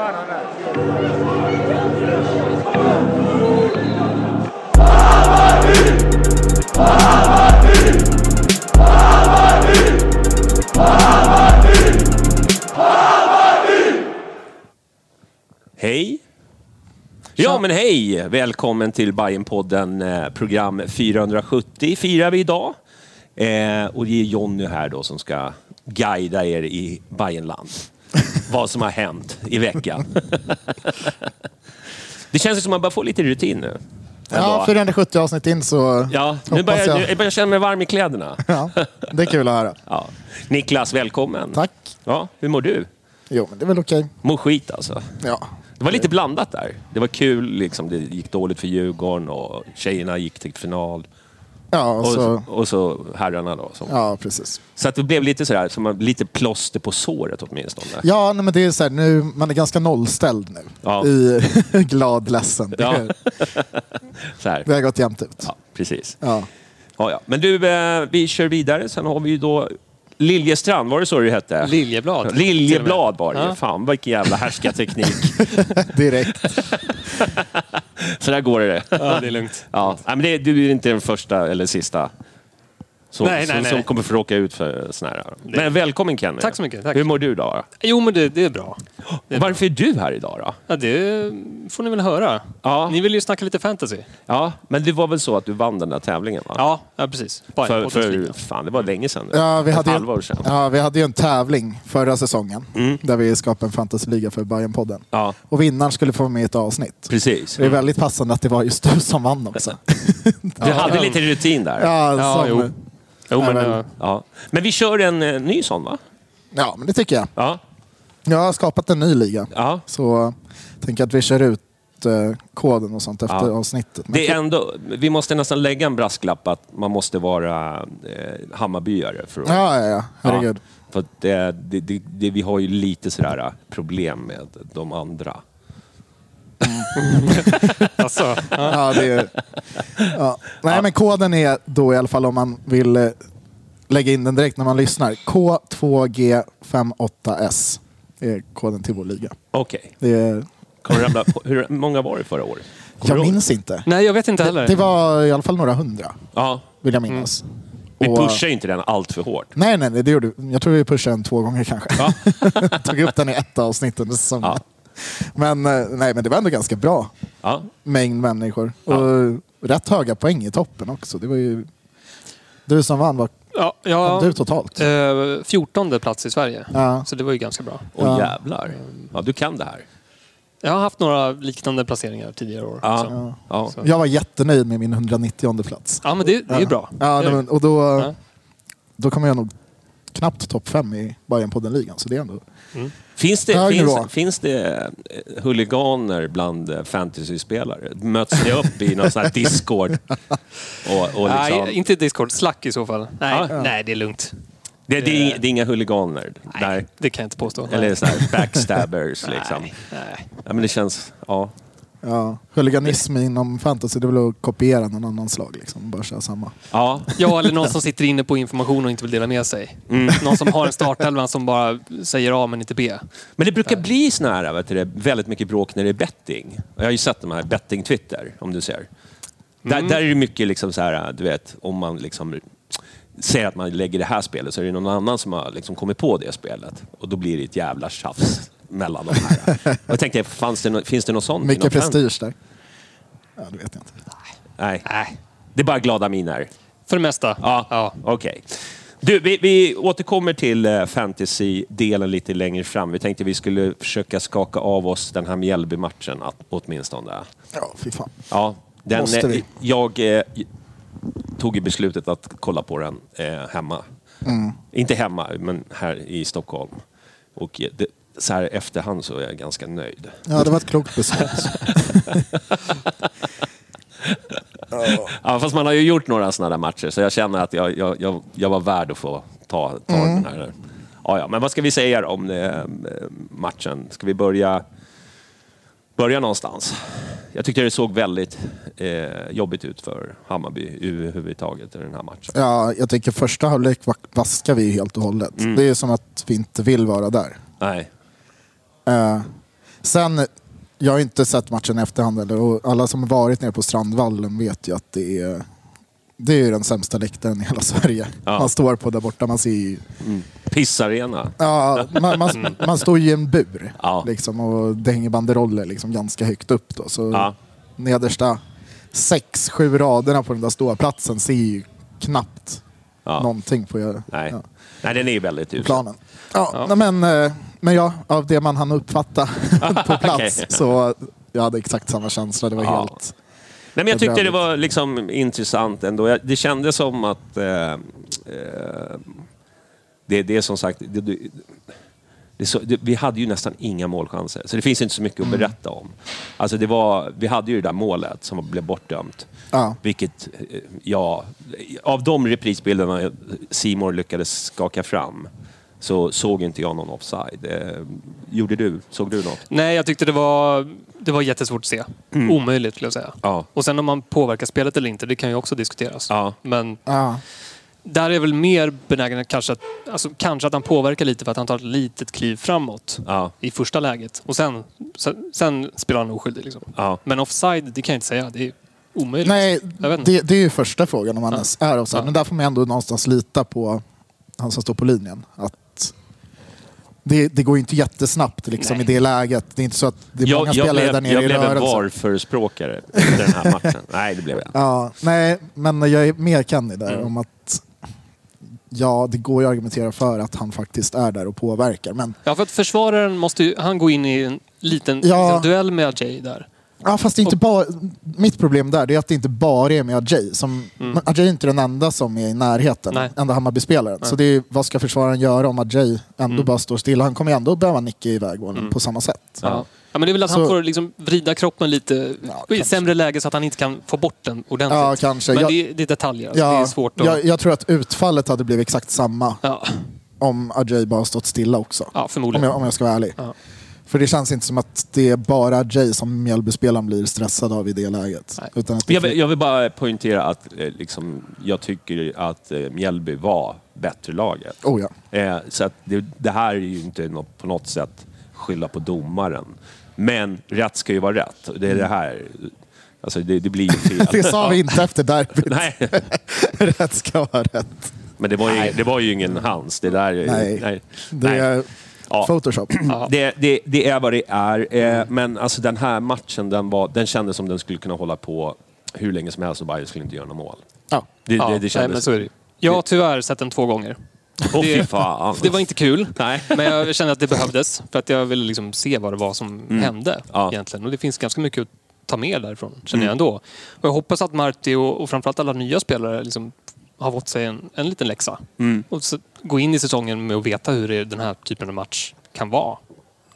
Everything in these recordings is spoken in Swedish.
Hej! Ja men hej! Välkommen till Bajenpodden eh, program 470 firar vi idag. Eh, och det är Jonny här då som ska guida er i Bajenland. Vad som har hänt i veckan. det känns som att man bara får lite rutin nu. Ja, Ändå. 470 avsnitt in så Ja, nu börjar, jag. jag börjar känna mig varm i kläderna. Ja, det är kul att höra. Ja. Niklas, välkommen. Tack. Ja, hur mår du? Jo, men det är väl okej. Mår skit alltså. Ja. Det var lite blandat där. Det var kul, liksom. det gick dåligt för Djurgården och tjejerna gick till final. Ja, och så, och så herrarna då. Som. ja, precis. Så att det blev lite sådär, som lite plåster på såret åtminstone. Ja, nej, men det är så här, nu, man är ganska nollställd nu. Ja. I glad, ledsen. Ja. Så här. det har gått jämnt ut. Ja, precis. Ja. Ja, ja. Men du, eh, vi kör vidare. Sen har vi ju då Liljestrand, var det så det hette? Liljeblad. Liljeblad var det. Ja. Fan vilken jävla härskarteknik. Direkt. så där går det. Ja, det är lugnt. Ja. Nej, men det, du är inte den första eller sista som, Nej, nej, som, nej. som kommer få råka ut för såna här. Men välkommen Kenny. Tack så mycket, tack. Hur mår du då? Jo, men det, det är bra. Det är bra. Varför är du här idag då? Ja, det får ni väl höra. Ja. Ni vill ju snacka lite fantasy. Ja, men det var väl så att du vann den där tävlingen va? Ja, ja precis. Bara För, för fan, det var länge sedan nu. Ja, vi Ett hade, ju, halvår sedan. ja, vi hade ju en tävling förra säsongen Mm. där vi skapade en fantasyliga för Bajen-podden. Ja, Och vinnaren skulle få vara med i ett avsnitt. precis. Det är väldigt passande att det var just du som vann också. Du hade lite rutin där. Ja, Ja, som, jo. Jo, men, Ja, men- ja. Ja. Men vi kör en eh, ny sån va? ja, men det tycker jag. Ja. Jag har skapat en ny liga. ja. Så jag tänker att vi kör ut eh, koden och sånt efter Ja. avsnittet. Men Det är ändå, vi måste nästan lägga en brasklapp att man måste vara eh, Hammarbyare. För att, Ja, ja, ja. Herregud. För att det, det, det, det, vi har ju lite sådär eh, problem med de andra. Alltså, Ja, det är, ja. Nej, men koden är då i alla fall om man vill eh, lägga in den direkt när man lyssnar. K2G58S är koden till vår liga. Okej. Det är, Kommer du ramla på- Hur många var det förra året? Kommer jag ihåg? minns inte. nej, jag vet inte heller. Det, det var i alla fall några hundra, Ja. vill jag minnas. Vi Och- pushar ju inte den allt för hårt. Nej, nej, nej, det gjorde Jag tror vi pushade den två gånger kanske. Ja. Tog upp den i ett avsnitt under säsongen. Ja. Men, eh, nej, men det var ändå ganska bra Ja. mängd människor. Och rätt höga poäng i toppen också. Det var ju... Du som vann, vad Ja, kom ja, du totalt? eh, 14 plats i Sverige. Ja. Så det var ju ganska bra. Åh Ja. jävlar. Ja, du kan det här. Jag har haft några liknande placeringar tidigare år. Ja. Ja. Jag var jättenöjd med min 190 plats. Ja, men det, det är ju bra. Ja, men, och då, Ja. då kommer jag nog knappt topp fem i Bayern på den ligan. Så det är ändå... Finns det, Hög nivå. finns, finns det eh, huliganer bland eh, fantasyspelare? Möts ni upp i någon sån här Discord? Och, och liksom, Nej, inte Discord. Slack i så fall. Nej, Ja. nej det är lugnt. det, det, är inga, det är inga huliganer? Nej, det kan jag inte påstå. Eller så här backstabbers Nej, liksom? nej. Ja, men det känns... Ja. Ja. Huliganism inom fantasy, det är väl att kopiera någon annans lag. Liksom. Bara köra samma. Ja, Ja, eller någon som sitter inne på information och inte vill dela med sig. Någon som har en startelva som bara säger A men inte B. Men det brukar bli såna här, vet du, det, väldigt mycket bråk när det är betting. Jag har ju sett de här betting-twitter, om du ser. Där, där är det mycket liksom så här, du vet, om man liksom säger att man lägger det här spelet så är det någon annan som har liksom kommit på det spelet. Och då blir det ett jävla tjafs mellan de här. Och jag tänkte, fanns det no, finns det något sånt? Mycket prestige där. Ja, det vet jag inte. Nej. Det är bara glada miner. För det mesta. Ja, Ja. okej. Du, vi, vi återkommer till eh, fantasy-delen lite längre fram. Vi tänkte vi skulle försöka skaka av oss den här Mjällby-matchen att- åtminstone. Ja, fy fan. Ja, den, Måste vi? eh, Jag eh, tog ju beslutet att kolla på den eh, hemma. Mm. Inte hemma, men här i Stockholm. Och eh, det, så här efterhand så är jag ganska nöjd. Ja, det var ett klokt beslut. Ja, fast man har ju gjort några sådana där matcher, så jag känner att jag, jag, jag, jag var värd att få ta, ta Mm. den här. Ja, ja, men vad ska vi säga om eh, matchen? Ska vi börja, börja någonstans? Jag tyckte det såg väldigt eh, jobbigt ut för Hammarby överhuvudtaget i den här matchen. Ja, jag tycker första halvlek va- vaskar vi helt och hållet. Det är som att vi inte vill vara där. Nej. Eh, sen, jag har inte sett matchen i efterhand eller, och alla som har varit nere på Strandvallen vet ju att det är, det är ju den sämsta läktaren i hela Sverige. Ja. Man står på där borta, man ser ju, Pissarena. ja, man, man, man står ju i en bur Ja. liksom, och det hänger banderoller liksom, ganska högt upp. Då, så Ja. nedersta sex, sju raderna på den där ståplatsen ser ju knappt Ja. någonting på, Nej. ja, Nej, den är ju väldigt usel. planen. Ja, nej, Men, eh, men ja, av det man hann uppfatta på plats Okej. så jag hade exakt samma känsla. Det var Ja. helt... Nej, men jag tyckte det var liksom intressant ändå. Det kändes som att... Eh, eh, det, det är som sagt... Det, det, så, det, vi hade ju nästan inga målchanser, så det finns inte så mycket Mm. att berätta om. Alltså det var, vi hade ju det där målet som blev bortdömt. Ja. Vilket, eh, ja, av de reprisbilderna Simor lyckades skaka fram så såg inte jag någon offside. Eh, gjorde du? Såg du något? Nej, jag tyckte det var, det var jättesvårt att se. Omöjligt skulle jag säga. Ja. Och sen om man påverkar spelet eller inte, det kan ju också diskuteras. Ja. Men Ja. där är jag väl mer benägen att kanske, att, alltså, kanske att han påverkar lite för att han tar ett litet kliv framåt Ja. i första läget. Och sen, sen, sen spelar han oskyldig. Liksom. Ja. Men offside, det kan jag inte säga. Det är omöjligt. Nej, det, det är ju första frågan om han Ja. är offside. Ja. Men där får man ändå någonstans lita på han som står på linjen. Att det, det går ju inte jättesnabbt liksom, i det läget. Det är inte så att det är Jag, många jag spelare blev, där nere jag i blev en rörelse. VAR-förespråkare den här matchen. Nej, det blev jag. Ja, nej, men jag är mer Kenny där Mm. om att ja, det går ju att argumentera för att han faktiskt är där och påverkar. Men Ja, för att försvararen måste ju, han gå in i en liten Ja. liksom, duell med Ajay där. Ja, fast det är inte bara, mitt problem där det är att det inte bara är med Ajay. Som, men Ajay är inte den enda som är i närheten, Mm. Nej. enda Hammarby-spelaren. Så det är, vad ska försvararen göra om Ajay ändå Mm. bara står stilla? Han kommer ändå behöva nicka iväg bollen på samma sätt. Ja. Ja, men det är väl att han Så- får liksom vrida kroppen lite Ja, i sämre läge så att han inte kan få bort den ordentligt. Ja, kanske. Men Jag- det, är, det är detaljer. Alltså. det Ja, är svårt att... jag, jag tror att utfallet hade blivit exakt samma Ja, om Ajay bara stått stilla också. ja Om förmodligen. jag, om jag ska vara ärlig. Ja. För det känns inte som att det är bara Ajay som Mjällbyspelaren blir stressad av i det läget. Nej. Utan att det Jag vill, jag vill bara poängtera att eh, liksom, jag tycker att eh, Mjällby var bättre laget. Oh ja. Eh, så att det, det här är ju inte något, på något sätt skylla på domaren. Men rätt ska ju vara rätt. Det är det här... Alltså det, det blir ju fel. Det sa vi inte efter derbyt. Nej, rätt ska vara rätt. men det var ju, det var ju ingen hans. Det där... Nej. nej. Det Nej. Ja. Photoshop. Det, det, det är vad det är. Eh, men alltså den här matchen, den, var, den kändes som den skulle kunna hålla på hur länge som helst och Bayern skulle inte göra något mål. Ja. Det, Ja, det, det nej, kändes... men så är det ju. Jag har tyvärr sett den två gånger. Fy det- fan. Det var inte kul, Nej. men jag kände att det behövdes. För att jag ville liksom se vad det var som hände Mm. Ja. egentligen. Och det finns ganska mycket att ta med därifrån, känner Mm. jag ändå. Och jag hoppas att Marti och, och framförallt alla nya spelare liksom har fått sig en, en liten läxa. Mm. Och så, gå in i säsongen med att veta hur det, den här typen av match kan vara.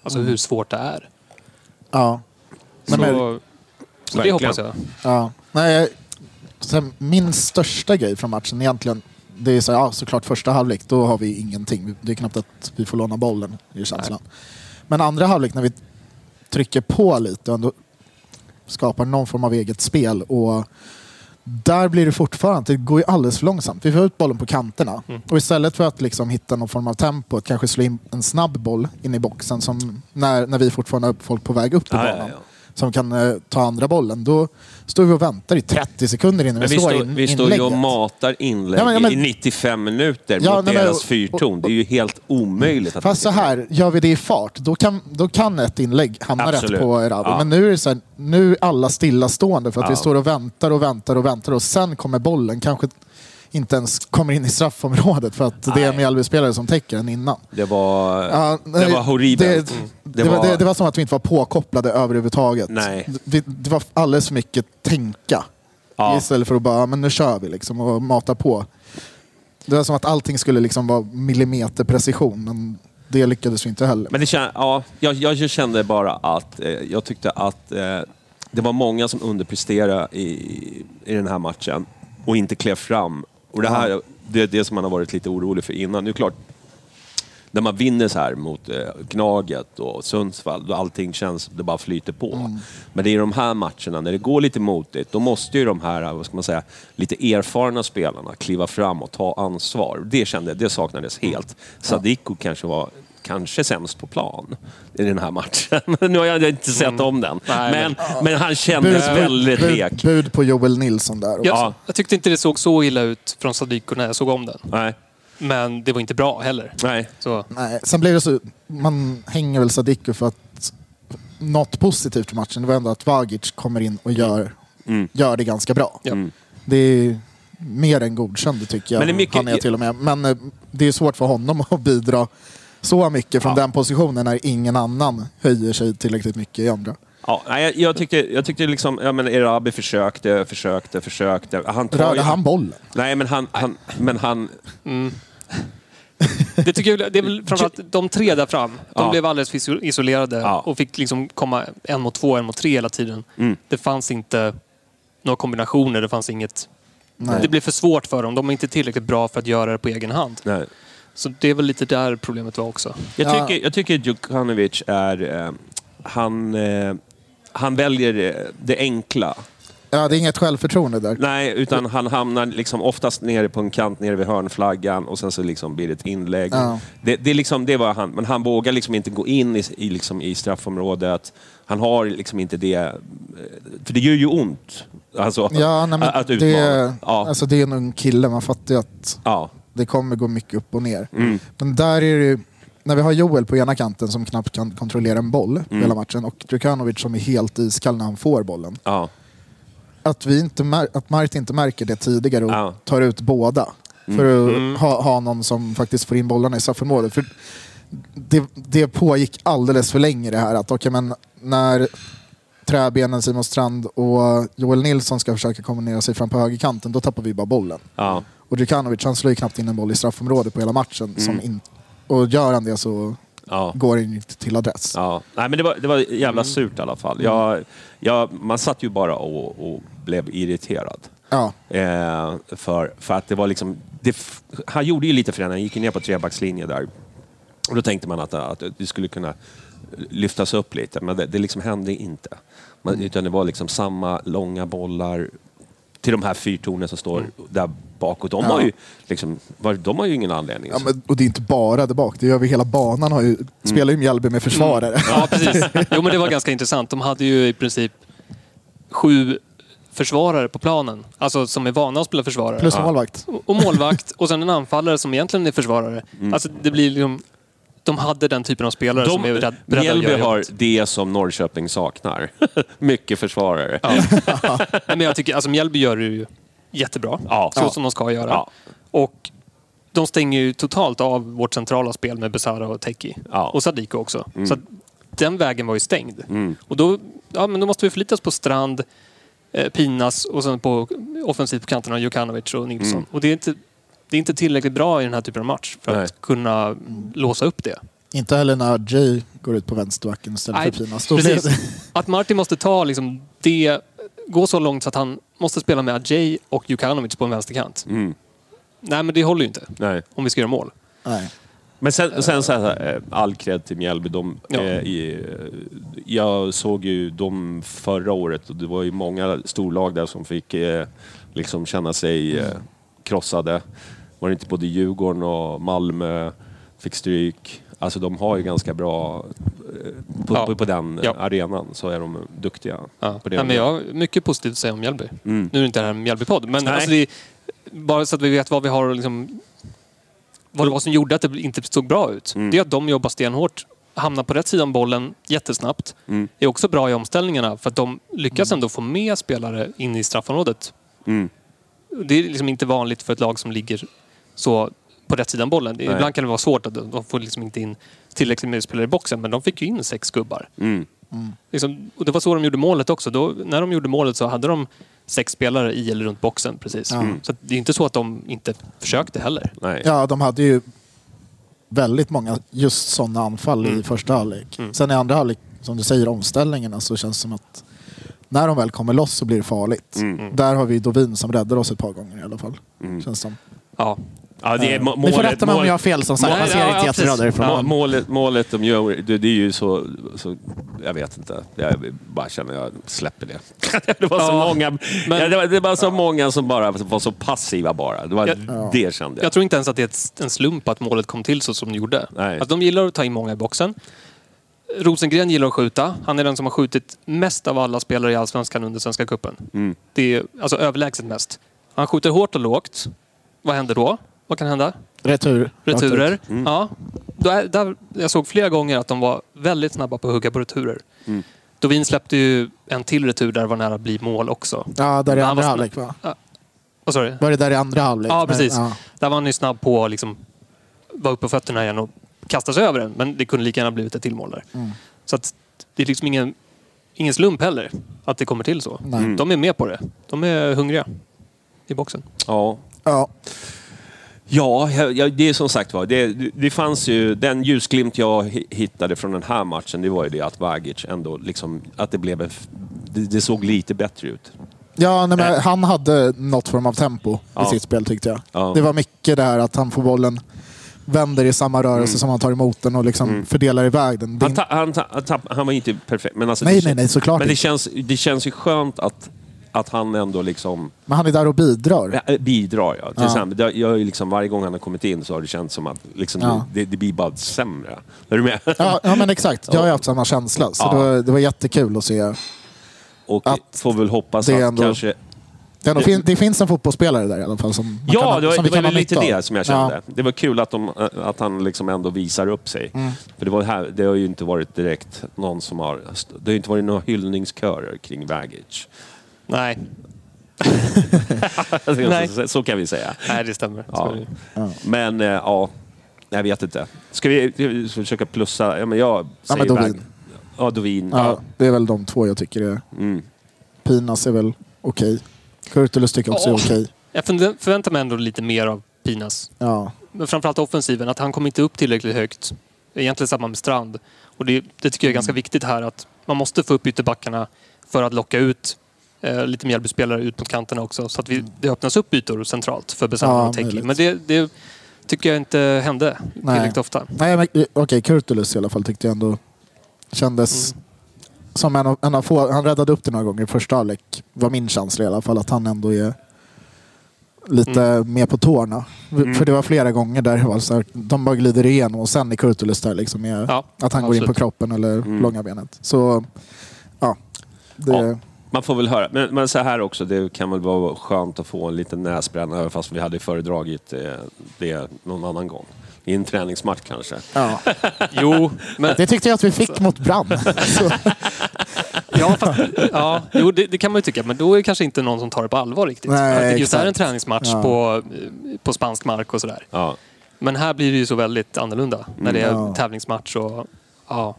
Alltså Mm. hur svårt det är. Ja. Så, Men- så det Verkligen. hoppas jag. Ja. Nej, sen, min största grej från matchen egentligen, det är så, ja, såklart första halvlek, då har vi ingenting. Det är knappt att vi får låna bollen, är känslan. Men andra halvlek när vi trycker på lite och ändå skapar någon form av eget spel. Och där blir det fortfarande, det går ju alldeles för långsamt. Vi får ut bollen på kanterna. Och istället för att liksom hitta någon form av tempo, kanske slå in en snabb boll in i boxen som när, när vi fortfarande har folk på väg upp i Ja, ja, banan. ja. Som kan eh, ta andra bollen. Då står vi och väntar i 30 sekunder innan Men vi vi, slår står, in vi står ju och inlägget. matar inlägg Ja, men- ja, men- i 95 minuter Ja, mot nej, deras och- fyrton. Det är ju helt omöjligt. Att Fast så här, gör vi det i fart, då kan, då kan ett inlägg hamna Absolut. rätt på Erabi. Ja. Men nu är det så här, nu är alla stillastående för att vi står och väntar och väntar och väntar och sen kommer bollen. Kanske inte ens kommer in i straffområdet för att det är Mjällby-spelare som täcker den innan. Det var, Ja, det nej, var horribelt. Det, Mm. det, var, det, det var som att vi inte var påkopplade överhuvudtaget. Nej. Det, det var alldeles för mycket tänka. Ja. Istället för att bara, men nu kör vi liksom och mata på. Det var som att allting skulle liksom vara millimeterprecision, men det lyckades vi inte heller. Men det kän, ja, jag, jag kände bara att eh, jag tyckte att eh, det var många som underpresterade i, i den här matchen och inte klev fram. Och det här det är det som man har varit lite orolig för innan. Nu klart, när man vinner så här mot eh, Gnaget och Sundsvall, då allting känns, det bara flyter på. Men det är i de här matcherna, när det går lite motigt, då måste ju de här, vad ska man säga, lite erfarna spelarna kliva fram och ta ansvar. Det kände det saknades helt. Sadiko kanske var kanske sämst på plan i den här matchen. nu har jag inte sett om den. Nej, men, men han kändes väldigt bud, lek. bud på Joel Nilsson där. också. Jag, Ja. jag tyckte inte det såg så illa ut från Sadiko när jag såg om den. Nej, Men det var inte bra heller. nej. Så, Nej, sen blev det så, man hänger väl Sadiku för att något positivt i matchen det var ändå att Vagic kommer in och gör, Mm. gör det ganska bra. ja. Mm. Det är mer än godkänd tycker jag. Men det är mycket- han är till och med. Men eh, det är svårt för honom att bidra så mycket från Ja. den positionen när ingen annan höjer sig tillräckligt mycket i andra. Ja, nej, jag, jag tyckte, jag tyckte liksom, ja men Erabi försökte, försökte, försökte. Han tar Rörde han bollen? Nej, men han, han, men han, Det tycker jag, det är väl framförallt de tre där fram. De Ja. blev alldeles för iso- isolerade Ja. och fick liksom komma en mot två, en mot tre hela tiden. Mm. Det fanns inte några kombinationer, det fanns inget... Nej. Det blev för svårt för dem. De är inte tillräckligt bra för att göra det på egen hand. nej. Så det är väl lite där problemet var också. Jag Ja. tycker, jag tycker Djukanovic är... Eh, han, eh, han väljer eh, det enkla. Ja, det är inget självförtroende där. Nej, utan han hamnar liksom oftast nere på en kant nere vid hörnflaggan och sen så liksom blir det ett inlägg. Ja. Det, det, är liksom, det var han, men han vågar liksom inte gå in i, i, liksom i straffområdet. Han har liksom inte det... eh, För det gör ju ont. Alltså, Ja, nej, men att det, utmana. Ja. alltså, det är en ung kille, man fattar ju att ja. Det kommer gå mycket upp och ner. Mm. Men där är det ju, när vi har Joel på ena kanten som knappt kan kontrollera en boll Mm. hela matchen och Djukanovic som är helt iskall när han får bollen. Ja. Att, vi inte att Marit inte märker det tidigare och Ja. Mm. tar ut båda. För att ha, ha någon som faktiskt får in bollarna i straffområdet. För det, det pågick alldeles för länge det här. Att, okay, men när Träbenen, Simon Strand och Joel Nilsson ska försöka kombinera sig fram på högerkanten, då tappar vi bara bollen. Ja. Och Djukanovic han slår ju knappt in en boll i straffområdet på hela matchen. Mm. Som in, och gör han det så Ja. går det inte till adress. Ja, nej men det var, det var jävla surt i alla fall. Jag, jag, man satt ju bara och, och blev irriterad. Ja. Eh, för, för att det var liksom... Det, han gjorde ju lite förändringar, han gick ju ner på trebackslinje där. Och då tänkte man att, att det skulle kunna lyftas upp lite, men det, det liksom hände inte. Man, utan det var liksom samma långa bollar till de här fyrtornen som står där bakåt. De, Ja. har ju liksom, de har ju ingen anledning. Ja, men, och det är inte bara där bak, det gör vi hela banan. Har ju, Spelar ju Mjällby med försvarare. Ja, precis. Jo, men det var ganska intressant. De hade ju i princip sju försvarare på planen. Alltså som är vana att spela försvarare. Plus målvakt. Och målvakt och sen en anfallare som egentligen är försvarare. Alltså det blir liksom... De hade den typen av spelare som är De, beredda att Mjällby göra har jobbet. det som Norrköping saknar. Mycket försvarare. Nej, men jag tycker, alltså Mjällby gör det ju jättebra. Ja. Så Ja. som de ska göra. Ja. Och de stänger ju totalt av vårt centrala spel med Besara och Teki. Ja. Och Sadiko också. Så att den vägen var ju stängd. Mm. Och då, ja, men då måste vi förlita oss på Strand, eh, Pinas och sen på offensivt på kanterna Jokanovic och Nilsson. Mm. Och det är, inte, det är inte tillräckligt bra i den här typen av match för Nej. att kunna låsa upp det. Inte heller när Jay går ut på vänsterbacken istället Nej, för Pinas. Precis. Att Martin måste ta liksom det, gå så långt så att han måste spela med Ajay och Jukanovic på en vänsterkant. Mm. Nej, men det håller ju inte Nej. om vi ska göra mål. Nej. Men sen, sen så här, eh, all cred till Mjällby. De, Ja. eh, eh, jag såg ju dem förra året och det var ju många storlag där som fick eh, liksom känna sig eh, krossade. Var det inte både Djurgården och Malmö fick stryk? Alltså de har ju ganska bra... eh, På, Ja. på, på den Ja. arenan så är de duktiga. Ja. På det Nej, men jag har mycket positivt att säga om Mjällby. Mm. Nu är det inte det här en Mjällby-podd, men alltså det, bara så att vi vet vad vi har liksom, vad det var som gjorde att det inte såg bra ut. Mm. Det är att de jobbar stenhårt, hamnar på rätt sida om bollen jättesnabbt. Mm. Är också bra i omställningarna för att de lyckas ändå få med spelare in i straffområdet. Mm. Det är liksom inte vanligt för ett lag som ligger så på rätt sida om bollen. Nej. Ibland kan det vara svårt att de får liksom inte in tillräckligt med spelare i boxen, men de fick ju in sex gubbar. Mm. Liksom, och det var så de gjorde målet också. Då, när de gjorde målet så hade de sex spelare i eller runt boxen precis. Ja. Så det är inte så att de inte försökte heller. Nej. Ja, de hade ju väldigt många just sådana anfall Mm. i första halvlek. Sen i andra halvlek, som du säger, omställningarna så känns det som att när de väl kommer loss så blir det farligt. Mm. Där har vi Dovin som räddar oss ett par gånger i alla fall. Känns som. Ja. Ja, det är må- Ni får målet- rätta mig om målet- jag har fel som sagt. Nej, Man ser ja, inte ja, jättebra precis. därifrån. Ja, målet, målet de gör, det, det är ju så, så... Jag vet inte. Jag bara känner jag släpper det. det var så Ja, många... men- ja, det, var, det var så många som bara var så passiva bara. Det var Ja. det kände jag. Jag tror inte ens att det är en slump att målet kom till så som det gjorde. Nej. Att de gillar att ta in många i boxen. Rosengren gillar att skjuta. Han är den som har skjutit mest av alla spelare i Allsvenskan under Svenska cupen. Mm. Det är alltså överlägset mest. Han skjuter hårt och lågt. Vad händer då? Vad kan hända? Retur. Returer. Mm. Ja. Då är, där, jag såg flera gånger att de var väldigt snabba på att hugga på returer. Mm. Dovin släppte ju en till retur där det var nära att bli mål också. Ja, där i andra var halvlek va? Vad sa du? Var det där i andra halvlek? Ja, Men, precis. ja. Där var han ju snabb på att liksom vara uppe på fötterna igen och kasta sig över den. Men det kunde lika gärna blivit ett till mål där. Mm. Så att det är liksom ingen, ingen slump heller att det kommer till så. Nej. De är med på det. De är hungriga i boxen. Ja. Ja. Ja, ja, det är som sagt var. Det, det fanns ju, den ljusglimt jag hi- hittade från den här matchen, det var ju det att Vagic ändå liksom, att det blev en, det, det såg lite bättre ut. Ja, nej, men han hade något form av tempo Ja. i sitt spel tyckte jag. Ja. Det var mycket det här att han får bollen, vänder i samma rörelse som han tar emot den och liksom fördelar iväg den. Han, ta, han, ta, han, var inte perfekt, men alltså... Nej, nej, nej, såklart Men det inte. känns, det känns ju skönt att, att han ändå liksom Men han är där och bidrar. äh, bidrar. Ja. Till Ja. exempel, det, jag, har ju liksom, varje gång han har kommit in så har det känts som att liksom, Ja. det, det blir bara sämre. Är du med? Ja, ja, men exakt. Jag har ju haft samma känsla. Så Ja. det, var, det var jättekul att se. Och Att får väl hoppas att ändå- kanske... Det, fin, det finns en fotbollsspelare där i alla fall. Som Ja, kan, det var, som det var lite det som jag kände. Det var kul att, de, att han liksom ändå visar upp sig. Mm. För det, var här, det har ju inte varit direkt någon som har... Det har ju inte varit några hyllningskörer kring Vagic. Nej, Nej. så, kan vi säga. Nej det stämmer. Ja. Men eh, ja, jag vet inte. Ska vi ska vi försöka plussa? Ja, men jag säger men Dovin. Vag- Ja, Dovin. Ja, det är väl de två jag tycker är... Mm. Pinas är väl okej. Kurtulus tycker jag också är okej. Jag förvä- förväntar mig ändå lite mer av Pinas. Ja. Men framförallt offensiven, att han kom inte upp tillräckligt högt. Egentligen samma med Strand. Och det, det tycker jag är ganska viktigt här att man måste få upp ytterbackarna för att locka ut eh, lite Mjällbyspelare ut mot kanterna också. Så att vi, det öppnas upp ytor centralt för Besara Ja, och möjligt. Men det, det tycker jag inte hände Nej. tillräckligt ofta. Nej, men eh, okej. Kurtulus i alla fall tyckte jag ändå kändes Mm. som en av, en av få. Han räddade upp det några gånger i första halvlek. var min känsla i alla fall. Att han ändå är lite Mm. mer på tårna. För det var flera gånger där det var så här, de bara glider igenom och sen är Kurtulus där liksom. Är, Ja, att han går in på absolut. kroppen eller Mm. långa benet. Så ja. Det, Ja. Man får väl höra. Men, men så här också, det kan väl vara skönt att få en liten näsbränna även fast vi hade föredragit eh, det någon annan gång. I en träningsmatch kanske. ja. Jo, men det tyckte jag att vi fick mot Brann. Ja, fast, ja jo, det, det kan man ju tycka. Men då är det kanske inte någon som tar det på allvar riktigt. Nej, Att det just är en träningsmatch Ja. på, på spansk mark och sådär. Ja. Men här blir det ju så väldigt annorlunda. När det är Mm. Ja. tävlingsmatch och... Ja.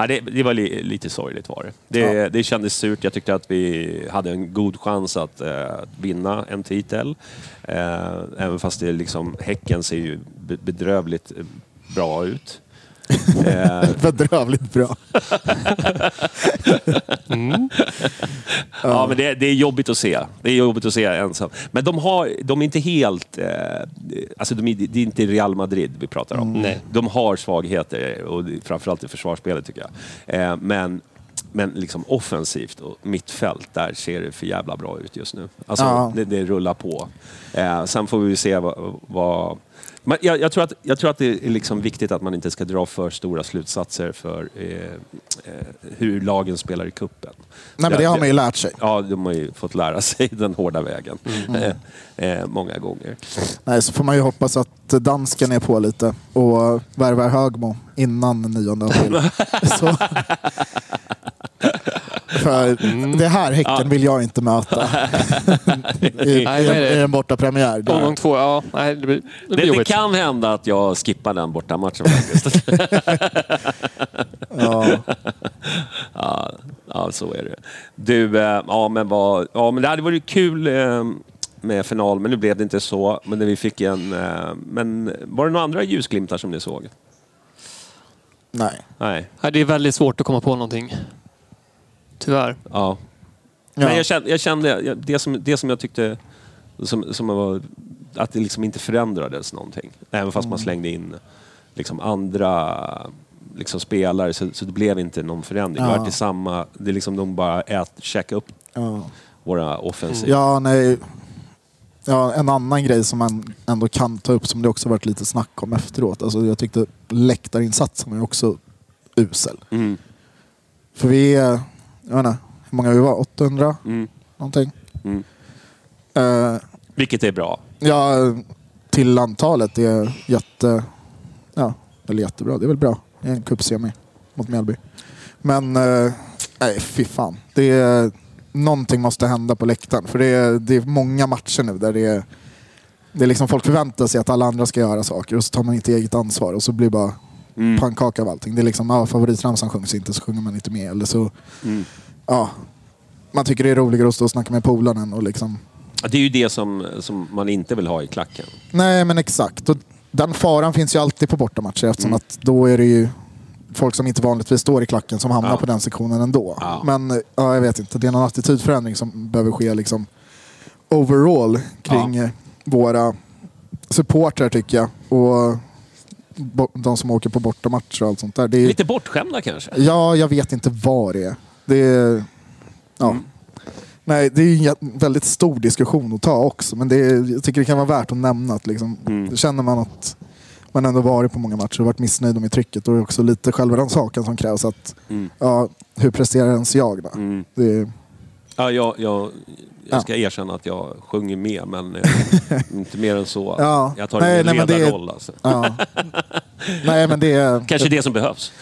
Ja, det, det var li, lite sorgligt var det. Det, det kändes surt. Jag tyckte att vi hade en god chans att eh, vinna en titel. Eh, även fast det liksom, Häcken ser ju be- bedrövligt eh, bra ut. Eh, Bedrövligt bra. Ja, men det, det är jobbigt att se. Det är jobbigt att se ensam. Men de, har, de är inte helt... Eh, alltså de är, det är inte Real Madrid vi pratar om. Nej. De har svagheter, och framförallt i försvarsspelet tycker jag. Eh, men men liksom offensivt och mittfält, där ser det för jävla bra ut just nu. Alltså, Ja. det, det rullar på. Eh, sen får vi se vad... vad men jag, jag, tror att, jag tror att det är liksom viktigt att man inte ska dra för stora slutsatser för eh, eh, hur lagen spelar i kuppen. Nej, men det har man ju lärt sig. Ja, de har ju fått lära sig den hårda vägen Mm. eh, eh, många gånger. Nej, så får man ju hoppas att dansken är på lite och värvar Högmo innan 9 april. så. För det här Häcken vill jag inte möta i, Nej, i, nej, nej. i en borta premiär. Omgång två, ja. Nej, det blir, det blir Det, det kan hända att jag skippar den bortamatchen faktiskt. Ja. ja, ja, så är det. Du, eh, ja men, vad, ja men det hade varit kul eh, med final, men nu blev det inte så. Men vi fick en... Eh, men var det några andra ljusglimtar som ni såg? Nej. Nej. Nej, det är väldigt svårt att komma på någonting. Tyvärr. Ja. Ja. Men jag kände, jag kände jag- det, som, det som jag tyckte som, som var, att det liksom inte förändrades någonting. Även fast Mm. man slängde in liksom andra liksom spelare så, så det blev inte någon förändring. Det Ja. var till samma, det är liksom de bara ät, käka upp Ja. våra offensiv. Ja, nej. Ja, en annan grej som man ändå kan ta upp som det också varit lite snack om efteråt. Alltså, jag tyckte läktarinsatsen var också usel. Mm, För vi är, jag vet inte, hur många vi var? 800 mm, någonting? mm. Eh, Vilket är bra. ja, till antalet är jätte... Ja, eller jättebra. Det är väl bra. Det är en cupsemi mot Mjällby. Men, eh, nej fy fan. Det är, någonting måste hända på läktaren. För det är, det är många matcher nu där det är... Det är liksom folk förväntar sig att alla andra ska göra saker och så tar man inte eget ansvar och så blir det bara Mm, pannkaka av allting. Det är liksom, ja, favoritramsan sjungs inte så sjunger man inte med. Eller så, mm. ja. Man tycker det är roligare att stå och snacka med polarna än och liksom Det är ju det som, som man inte vill ha i klacken. Nej, men exakt. Och den faran finns ju alltid på bortamatcher eftersom att då är det ju folk som inte vanligtvis står i klacken som hamnar Ja. på den sektionen ändå. Ja. Men ja, jag vet inte, det är någon attitydförändring som behöver ske liksom overall kring eh, våra supportrar tycker jag. Och de som åker på bortamatcher och allt sånt där. Det är, Lite bortskämda kanske? Ja, jag vet inte vad det är. Det är... Ja. Mm. Nej, det är en väldigt stor diskussion att ta också. Men det är, jag tycker det kan vara värt att nämna att liksom, Mm. känner man att man ändå varit på många matcher och varit missnöjd med trycket. Då är det också lite självrannsakan som krävs. Att, Mm. ja, hur presterar ens jag då? Mm. Det är, Ja, jag, jag, Ja. jag ska erkänna att jag sjunger med, men eh, inte mer än så. Ja. Jag tar Nej, en nej, men det ledarroll. Alltså. ja. Nej, men det är... Kanske det som behövs.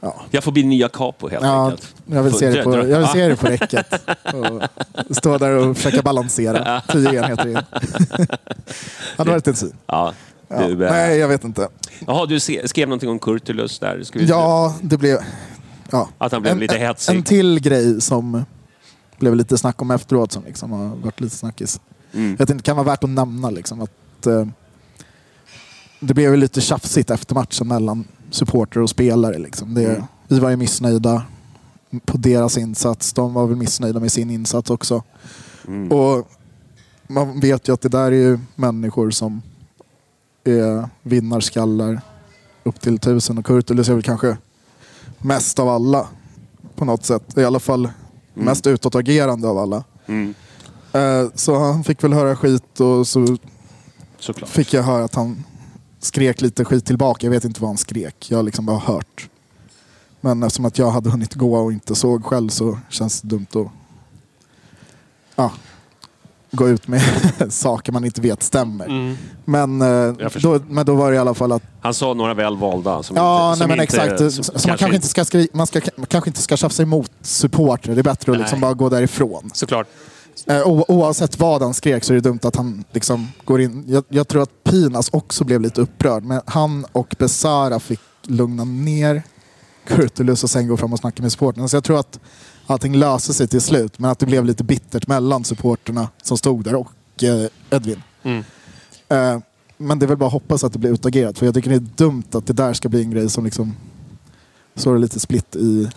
Ja. Jag får bli nya capo helt Ja, enkelt. jag vill se det på, jag vill se det på räcket. Och stå där och försöka balansera. Tio enheter in. hade varit en syn. Ja. Ja. Du, eh, Nej, jag vet inte. Jaha, du se, skrev någonting om Kurtulus där. Ska vi, Ja, det blev... Ja. Att han blev en, lite hetsig. en till grej som blev lite snack om efteråt som liksom har varit lite snackis. Mm. Jag tänkte det kan vara värt att nämna liksom att eh, det blev lite tjafsigt efter matchen mellan supporter och spelare. Liksom. Det, Mm. Vi var ju missnöjda på deras insats. De var väl missnöjda med sin insats också. Mm. Och man vet ju att det där är ju människor som är vinnarskallar upp till tusen och Kurtulus är väl kanske mest av alla på något sätt. I alla fall mest utåtagerande av alla. Mm. Eh, Så han fick väl höra skit och så Såklart. fick jag höra att han skrek lite skit tillbaka. Jag vet inte vad han skrek. Jag har liksom bara hört. Men eftersom att jag hade hunnit gå och inte såg själv så känns det dumt att ja, gå ut med saker man inte vet stämmer. Mm. Men, eh, då, men då var det i alla fall att Han sa några väl valda. Som Ja, inte, som nej, men inte, exakt. som Så, så man kanske inte ska, skri- man ska, kanske inte ska tjafsa emot supportrar. Det är bättre att liksom Nej. bara gå därifrån. Såklart. Eh, o- oavsett vad han skrek så är det dumt att han liksom går in. Jag, jag tror att Pinas också blev lite upprörd. Men han och Besara fick lugna ner Kurtulus och sen gå fram och snacka med supporterna. Så jag tror att allting löser sig till slut. Men att det blev lite bittert mellan supporterna som stod där och eh, Edvin. Mm. Eh, men det är väl bara att hoppas att det blir utagerat. För jag tycker det är dumt att det där ska bli en grej som liksom så är lite split i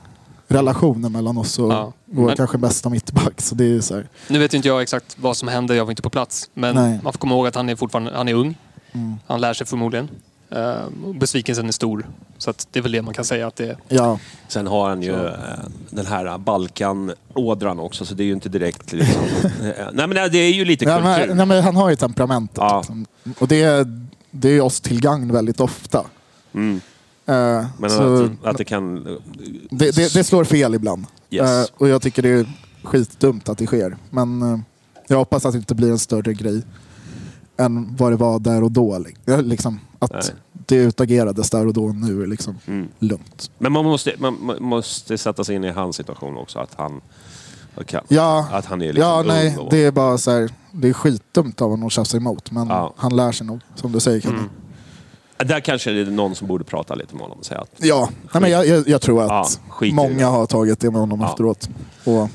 relationen mellan oss och Ja. vår Men- kanske bästa mittback. Så det är så här, Nu vet inte jag exakt vad som hände, jag var inte på plats. Men Nej. man får komma ihåg att han är fortfarande han är ung. Mm. Han lär sig förmodligen. Uh, besvikelsen är stor. Så att det är väl det man kan säga att det är. ja, Sen har han ju eh, den här Balkan-ådran också, så det är ju inte direkt liksom... eh, nej men det är ju lite ja kultur. men, nej, men han har ju temperamentet. Ja. Liksom. Och det, är- det är oss till gagn väldigt ofta. Mm. Eh, Men så att, att det kan... det, det, det slår fel ibland. Yes. Eh, och jag tycker det är skitdumt att det sker. Men eh, jag hoppas att det inte blir en större grej än vad det var där och då. Liksom, att Nej. det utagerades där och då nu är liksom Mm. lugnt. Men man måste, man, måste sätta sig in i hans situation också. Att han, kan, Ja, att han är liksom ja nej, och- det är bara så här, det är skitdumt av honom att tjafsa emot. Men Ja. han lär sig nog, som du säger Kenny. Mm. Där kanske det är någon som borde prata lite med honom och säga att Ja, nej, men jag, jag, jag tror att Ja, många har tagit det med honom efteråt. Och,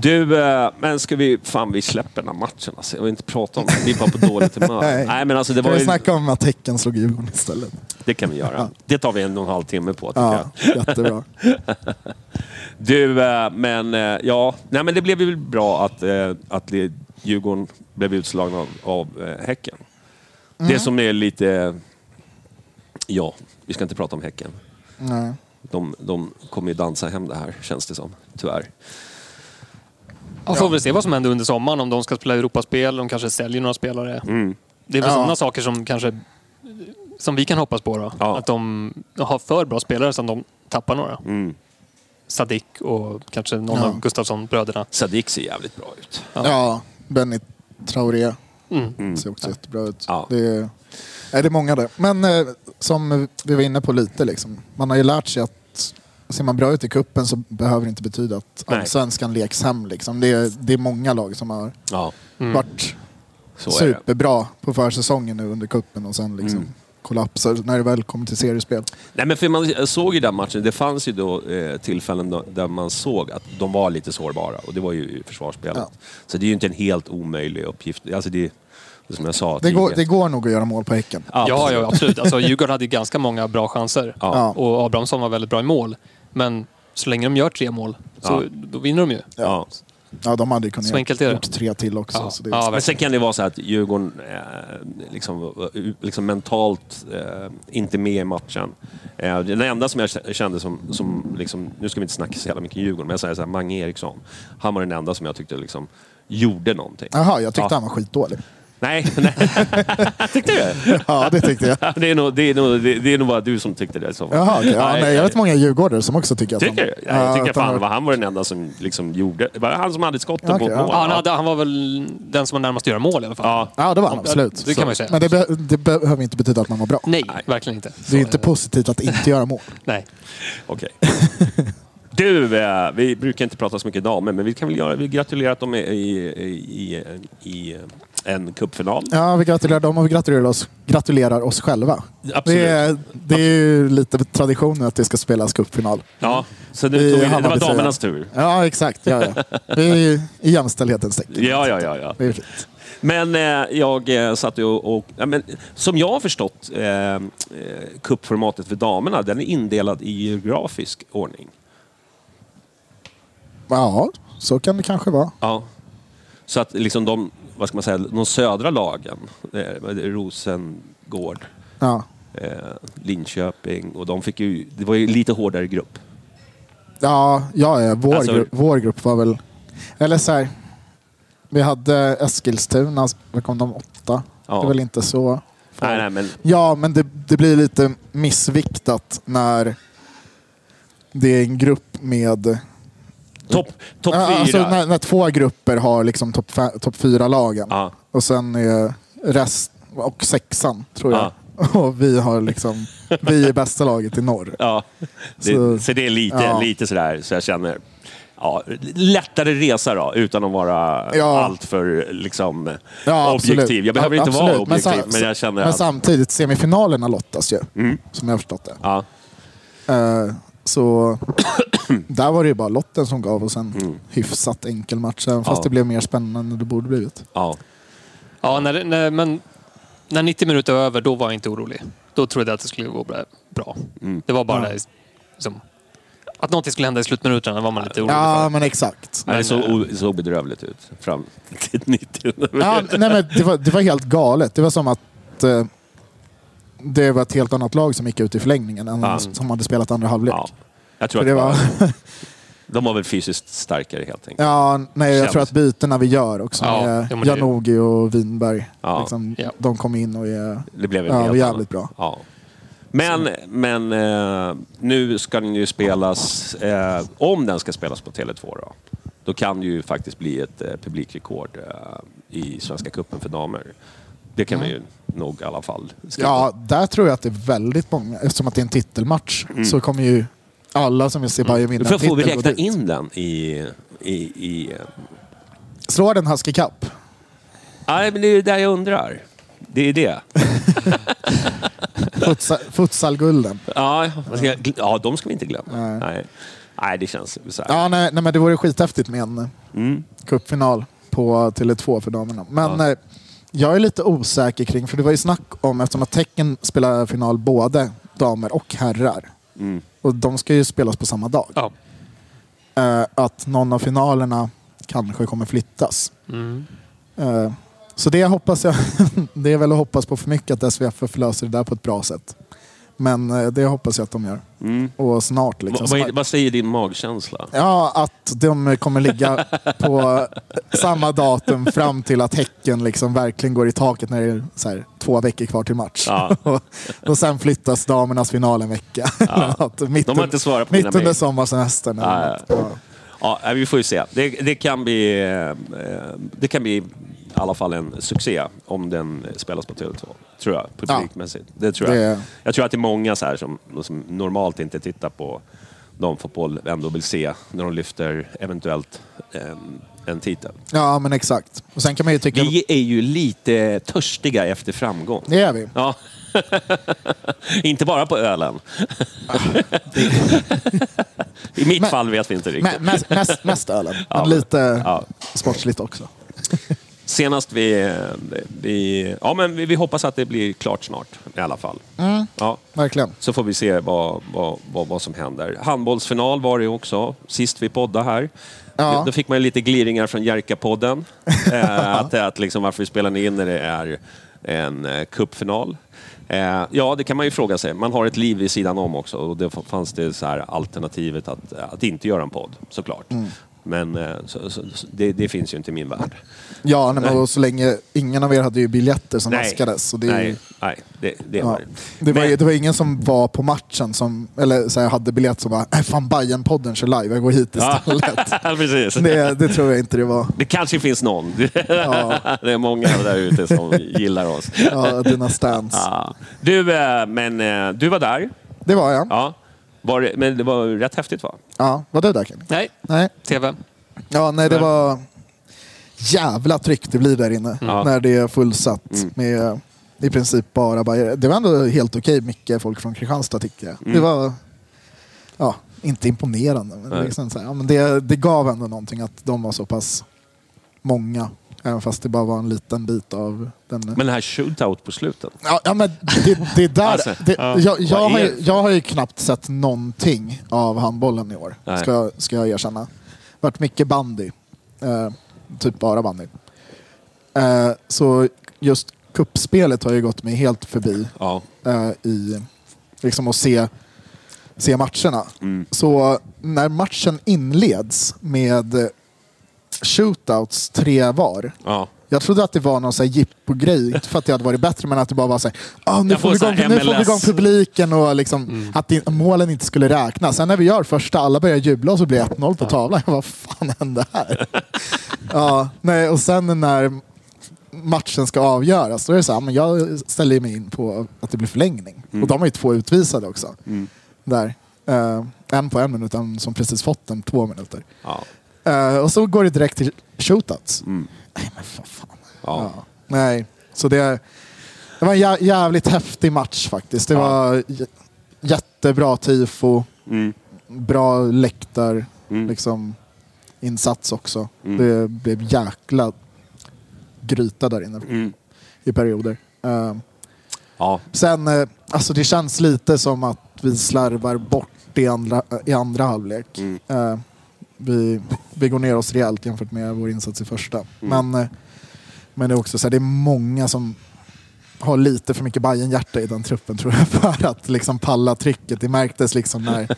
Du, eh, men ska vi... Fan, vi släpper den här matchen alltså. Jag vill inte prata om det. Vi är bara på dåligt humör. Nej. Nej, men alltså det kan var vi ju, snacka om att Häcken slog Djurgården istället? Det kan vi göra. Det tar vi en och en halv timme på, tycker Ja, jag. jättebra. Du, eh, men eh, ja. Nej, men det blev ju bra att, att Djurgården blev utslagna av, av Häcken. Mm. Det som är lite... Ja, vi ska inte prata om Häcken. Nej. De, de kommer ju dansa hem det här, känns det som. Tyvärr. Man får väl se vad som händer under sommaren. Om de ska spela Europaspel, de kanske säljer några spelare. Mm. Det är väl Ja. sådana saker som kanske som vi kan hoppas på då. Ja. Att de har för bra spelare så att de tappar några. Mm. Sadik och kanske någon Ja. av Gustafsson-bröderna. Sadik ser jävligt bra ut. Ja, Benny Traoré Mm. Mm. ser också jättebra ut. Ja. Det är, är det många där. Men eh, som vi var inne på lite, liksom, man har ju lärt sig att ser man bra ut i kuppen så behöver det inte betyda att Nej. allsvenskan leks hem. Liksom. Det, är, det är många lag som har Ja, Mm. varit så superbra på försäsongen nu under kuppen och sen liksom Mm. kollapsar när det väl kommer till seriespel. Nej, men för man såg ju den matchen, det fanns ju då eh, tillfällen då, där man såg att de var lite sårbara och det var ju försvarsspelet. Ja. Så det är ju inte en helt omöjlig uppgift. Alltså det, som jag sa Det går, det går nog att göra mål på Häcken. Ja, ja, absolut. Alltså, Djurgården hade ganska många bra chanser. Ja. Och Abrahamsson var väldigt bra i mål. Men så länge de gör tre mål så Ja. då vinner de ju. Ja. Ja, de hade ju kunnat det. gjort tre till också. Ja. Så det, Ja, Men sen kan det vara så att Djurgården eh, liksom, liksom mentalt eh, inte med i matchen. Eh, den enda som jag kände som, som liksom, nu ska vi inte snacka så jävla mycket Djurgården, men jag säger så här, Mange Eriksson. Han var den enda som jag tyckte liksom gjorde någonting. Jaha, jag tyckte Ja. han var skitdålig. Nej, nej. tyckte du? Ja, det tyckte jag. Det är, nog, det, är nog, det, det är nog bara du som tyckte det. Så. Jaha, okej. ja, nej, jag vet många djurgårdare som också tycker att Tycker du? han... Ja, jag tycker att han fan var- var, han var den enda som liksom gjorde... Det var han som hade skotten Okej, på ja. mål. Ja, han, hade, han var väl den som var närmast att göra mål i alla fall. Ja. Ja, det var han absolut. Det kan man ju säga. Men det, be det behöver inte betyda att man var bra. Nej, Nej. verkligen inte. Det är inte positivt att inte göra mål. Nej. Okej. Du, eh, vi brukar inte prata så mycket damer, men vi kan väl göra, vi gratulerar att de är i, i, i, i en cupfinal. Ja, vi gratulerar dem och vi gratulerar oss, gratulerar oss själva. Absolut. Det är, det är ju lite tradition att det ska spelas cupfinal. Ja, så nu tog vi, det var damernas tur. Ja, exexakt. Ja, ja. Vi är ju i jämställdhetens tecken. Ja, ja, ja. ja. Det är fint. Men eh, jag eh, satt och... och ja, men, som jag har förstått eh, eh, cupformatet för damerna, den är indelad i geografisk ordning. Ja, så kan det kanske vara. Ja. Så att liksom de, vad ska man säga, de södra lagen, eh, Rosengård, Ja. eh, Linköping och de fick ju, det var ju lite hårdare grupp. Ja, ja, ja. Vår, Alltså- grupp, vår grupp var väl... Eller så här. Vi hade Eskilstuna, där kom de åtta. Ja. Det är väl inte så... Nej, nej, men Ja, men det, det blir lite missviktat när det är en grupp med... topp top Ja, fyra. Alltså när, när två grupper har liksom topp fe- topp fyra-lagen. ja, Och sen är rest och sexan, tror jag. Och vi har liksom... Vi är bästa laget i norr. ja. Det, så, Så- det är lite, ja. lite sådär, så jag känner, ja, lättare resa då, utan att vara Ja. alltför liksom, Ja, objektiv. absolut. Jag behöver inte vara absolut. Men objektiv, men, sa- jag känner Men att... samtidigt, semifinalerna lottas ju. Mm. Som jag har förstått det. Ja, Eh, så där var det ju bara lotten som gav oss en Mm. hyfsat enkel match. Även fast Ja. det blev mer spännande än det borde blivit. ja. Ja, när, när, men när 90 minuter var över, då var jag inte orolig. Då trodde jag att det skulle gå bra. Mm. Det var bara Ja. det liksom, Att någonting skulle hända i slutminuterna var man lite orolig Ja, för. men exakt. Nej, det såg, såg bedrövligt ut fram till 90 Ja, nej, men det, var, det var helt galet. Det var som att eh, det var ett helt annat lag som gick ut i förlängningen än Ja. som hade spelat andra halvlek. Ja. Jag tror För att det var, de var väl fysiskt starkare helt enkelt. ja, nej, jag Känns. tror att bytena vi gör också Ja, med men det- Janogy och Winberg. Ja. Liksom, Ja. De kom in och är, Det blev en ja, helt annan- jävligt bra. Ja. Men, men eh, nu ska den ju spelas, eh, om den ska spelas på Tele2 då, då kan det ju faktiskt bli ett eh, publikrekord eh, i Svenska cupen för damer. Det kan man ju nog i alla fall skriva. Ja, där tror jag att det är väldigt många. Eftersom att det är en titelmatch så kommer ju alla som vill se Bayern vinna För en får vi titel räkna dit. in den i... i, i eh, Slår den Husky Cup? nej, men det är ju där jag undrar. Det är det. Futsal, futsalgulden. Ja, ska ja, de ska vi inte glömma. Nej. Nej, nej det känns så här. Ja, nej, nej, men det vore skithäftigt med en Mm. cupfinal på Tele2 för damerna. Men Ja. eh, jag är lite osäker kring, för det var ju snack om, eftersom att Tecken spelar final både damer och herrar. Mm. Och de ska ju spelas på samma dag. Ja. Eh, att någon av finalerna kanske kommer flyttas. Mm. Eh, så det hoppas jag. det är väl att hoppas på för mycket att SVFF löser det där på ett bra sätt. Men eh, det hoppas jag att de gör. Mm. Och snart liksom. Vad, vad, säger din magkänsla? Ja, att de kommer ligga på samma datum fram till att Häcken liksom verkligen går i taket när det är så här, två veckor kvar till match. Ja. och, och sen flyttas damernas final en vecka. att mitt, De har inte svarat på mitt under sommarsemestern. Ja. Ja. Ja, vi får ju se. Det, det, kan bli, eh, det kan bli alla fall en succé om den spelas på Tele2. Tror jag, publikmässigt. Det tror jag. Det- Jag tror att det är många så här som, som normalt inte tittar på damfotboll ändå vill se när de lyfter eventuellt en, en titel. ja, men exakt. Och sen kan man ju tycka... Vi är ju lite törstiga efter framgång. Det är vi. Ja. inte bara på ölen. I mitt Men- fall vet vi inte riktigt. Mest, mest, mest ölen, Ja, men men- lite ja. sportsligt också. Senast vi, vi... Ja, men vi, vi hoppas att det blir klart snart i alla fall. Mm. Ja, Verkligen. så får vi se vad, vad, vad, vad som händer. Handbollsfinal var det ju också, sist vi poddade här. Ja. Då fick man lite gliringar från Jerka-podden. eh, att, att liksom varför vi spelar in när det är en eh, cupfinal. Eh, ja, det kan man ju fråga sig. Man har ett liv vid sidan om också och det fanns det så här alternativet att, att inte göra en podd, såklart. Mm. Men eh, så, så, så, det, det finns ju inte i min värld. Ja, nej, men så länge ingen av er hade ju biljetter som vaskades. Så det, nej, nej, det, det Ja. var Det var, Men- det var ingen som var på matchen som, eller så här, hade biljett som bara, äh, fan Bajen-podden kör live, jag går hit istället. Ja, precis. Det, det, det tror jag inte det var. kanske finns någon. Ja, det är många där ute som gillar oss. ja dina stands. Ja. Du, eh, men eh, du var där. Det var jag. Ja. Var det, men det var rätt häftigt va? Ja, var du där Kenny? Nej, Nej. TV. Ja, nej det var jävla tryck det blir där inne Ja. när det är fullsatt Mm. med i princip bara Bajare. Det var ändå helt okej mycket folk från Kristianstad tycker jag. Det Mm. var ja, inte imponerande, men, liksom så här, ja, men det, det gav ändå någonting att de var så pass många. Även fast det bara var en liten bit av den. Men den här shootout på slutet. Ja, ja men det, det är där. Alltså, det, ja. jag, jag, har ju, jag har ju knappt sett någonting av handbollen i år. Nej. Ska, jag- ska jag erkänna. varit mycket bandy. Eh, typ bara bandy. Eh, så just kuppspelet har ju gått mig helt förbi Ja. eh, i liksom att se, se matcherna. Mm. Så när matchen inleds med shootouts tre var. ja. Jag trodde att det var någon jippo-grej, inte för att det hade varit bättre, men att det bara var så här, ah, nu, får vi igång, nu får vi igång publiken och liksom, att det, målen inte skulle räknas. Sen när vi gör första, alla börjar jubla och så blir det 1-0 på tavlan. Jag bara, vad fan hände här? ja, nej, och sen när matchen ska avgöras, då är det så här, men jag ställer mig in på att det blir förlängning. Mm. Och de har ju två utvisade också. Där. Eh, en på en minut, en som precis fått den två minuter. Ja. Eh, och så går det direkt till shootouts. Mm. Nej men för fan. Ja. Ja. Nej, så det, det var en jä- jävligt häftig match faktiskt. Det Ja. var jättebra tifo, Mm. bra läktar, Mm. liksom insats också. Mm. Det blev jäkla gryta där inne Mm. i perioder. Eh, Ja. sen, eh, alltså det känns lite som att vi slarvar bort i andra, i andra halvlek. Mm. Eh, vi, vi går ner oss rejält jämfört med vår insats i första. Mm. Men, eh, men det är också så här, det är många som har lite för mycket Bajen-hjärta i den truppen tror jag för att liksom palla trycket. Det märktes liksom när,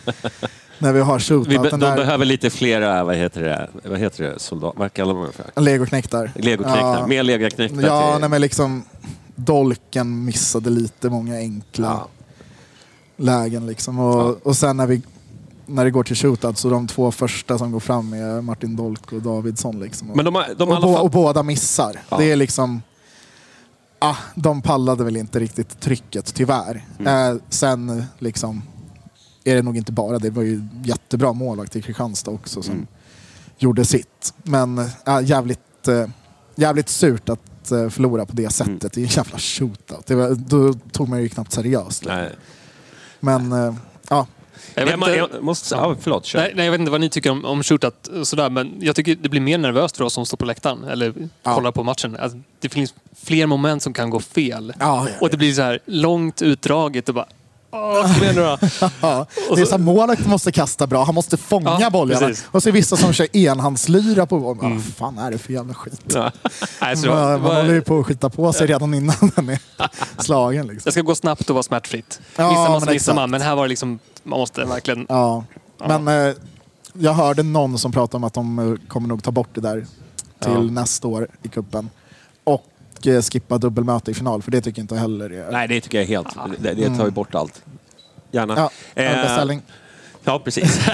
när vi har Vi shootout. be, den de där behöver lite flera, vad heter det, vad heter det, soldat, vad kallar man det för? legoknektar. Legoknektar, Ja. mer legoknektar Ja, till... nej, men liksom Dolken missade lite många enkla Ja. lägen liksom. Och, Ja. och sen när, vi, när det går till shootout så de två första som går fram är Martin Dolk och Davidsson. Liksom. Och, Men de har, de har och, bå- fall... och båda missar. Ja. Det är liksom... Ah, de pallade väl inte riktigt trycket, tyvärr. Mm. Eh, sen liksom är det nog inte bara det. var ju jättebra målvakt i Kristianstad också som Mm. gjorde sitt. Men äh, jävligt, eh, jävligt surt att eh, förlora på det sättet. Mm. Det är en jävla shootout. Det var, då tog man ju knappt seriöst. Nej. Men eh, ja, Jag vet inte- jag måste, ja, förlåt, kör. Nej, nej, jag vet inte vad ni tycker om, om shootout och sådär, men jag tycker det blir mer nervöst för oss som står på läktaren eller Ja. kollar på matchen. Alltså, det finns fler moment som kan gå fel. ja, ja, Och det blir så här långt utdraget och bara... Åh, kom igen nu då. ja. Och Det är så- så här, målvakten måste kasta bra. Han måste fånga Ja, bollarna. precis. Och så är det vissa som kör enhandslyra på bollen. Vad fan är det för jävla skit? Ja. Nej, så det var- Man, håller ju på att skita på sig redan innan den är slagen. Liksom. Det ska gå snabbt och vara smärtfritt. Ja, Missar man men så exakt. man, men här var det liksom... Man måste verkligen... Ja. Men eh, jag hörde någon som pratade om att de eh, kommer nog ta bort det där till Ja. nästa år i kuppen Och eh, skippa dubbelmöte i final, för det tycker jag inte heller är... Nej, det tycker jag helt... Det, det tar ju bort allt. Gärna. Ja, Eh, beställning. Ja, precis.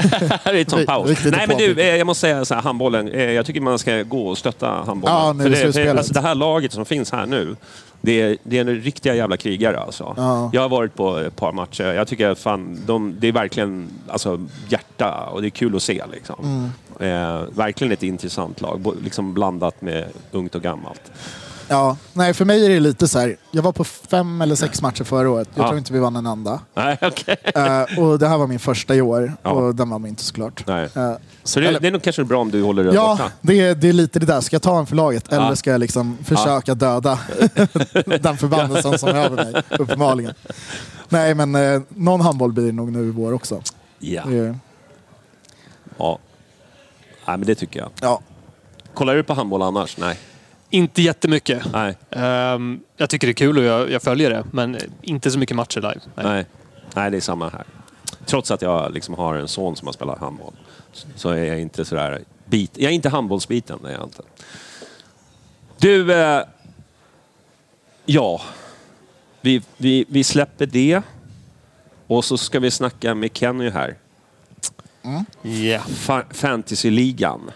Här är Tom Rik- Paus. Nej, men du, eh, jag måste säga så här, handbollen. Jag tycker man ska gå och stötta handbollen. Ja, nu för det, för, alltså, det här laget som finns här nu, det är, det är en riktiga jävla krigare alltså. Ja. Jag har varit på ett par matcher. Jag tycker fan, de, det är verkligen alltså, hjärta och det är kul att se. Liksom. Mm. Eh, verkligen ett intressant lag, liksom blandat med ungt och gammalt. Ja, nej, för mig är det lite så här. Jag var på fem eller sex matcher förra året. Jag Ja. tror inte vi vann en enda. Nej, okej. Eh, och det här var min första i år. Ja. Och den vann vi inte såklart. Nej. Eh, Så det, eller- det är nog kanske bra om du håller det Ja, borta. det är, det är lite det där. Ska jag ta en för laget eller ska jag liksom försöka döda den förbannelsen som är över mig? Uppenbarligen. Nej, men eh, någon handboll blir det nog nu i vår också. Ja. Det är- ja. Nej, men det tycker jag. ja. Kollar du på handboll annars? Nej. Inte jättemycket. Nej. Ehm, jag tycker det är kul och jag, jag följer det, men inte så mycket matcher live. Nej. Nej. Nej, det är samma här. Trots att jag liksom har en son som har spelat handboll så är jag inte sådär... Bit, jag är inte handbollsbiten, det är jag inte. Du, eh, ja. Vi, vi, vi släpper det. Och så ska vi snacka med Kenny här. Ja. Fa- Fantasyligan.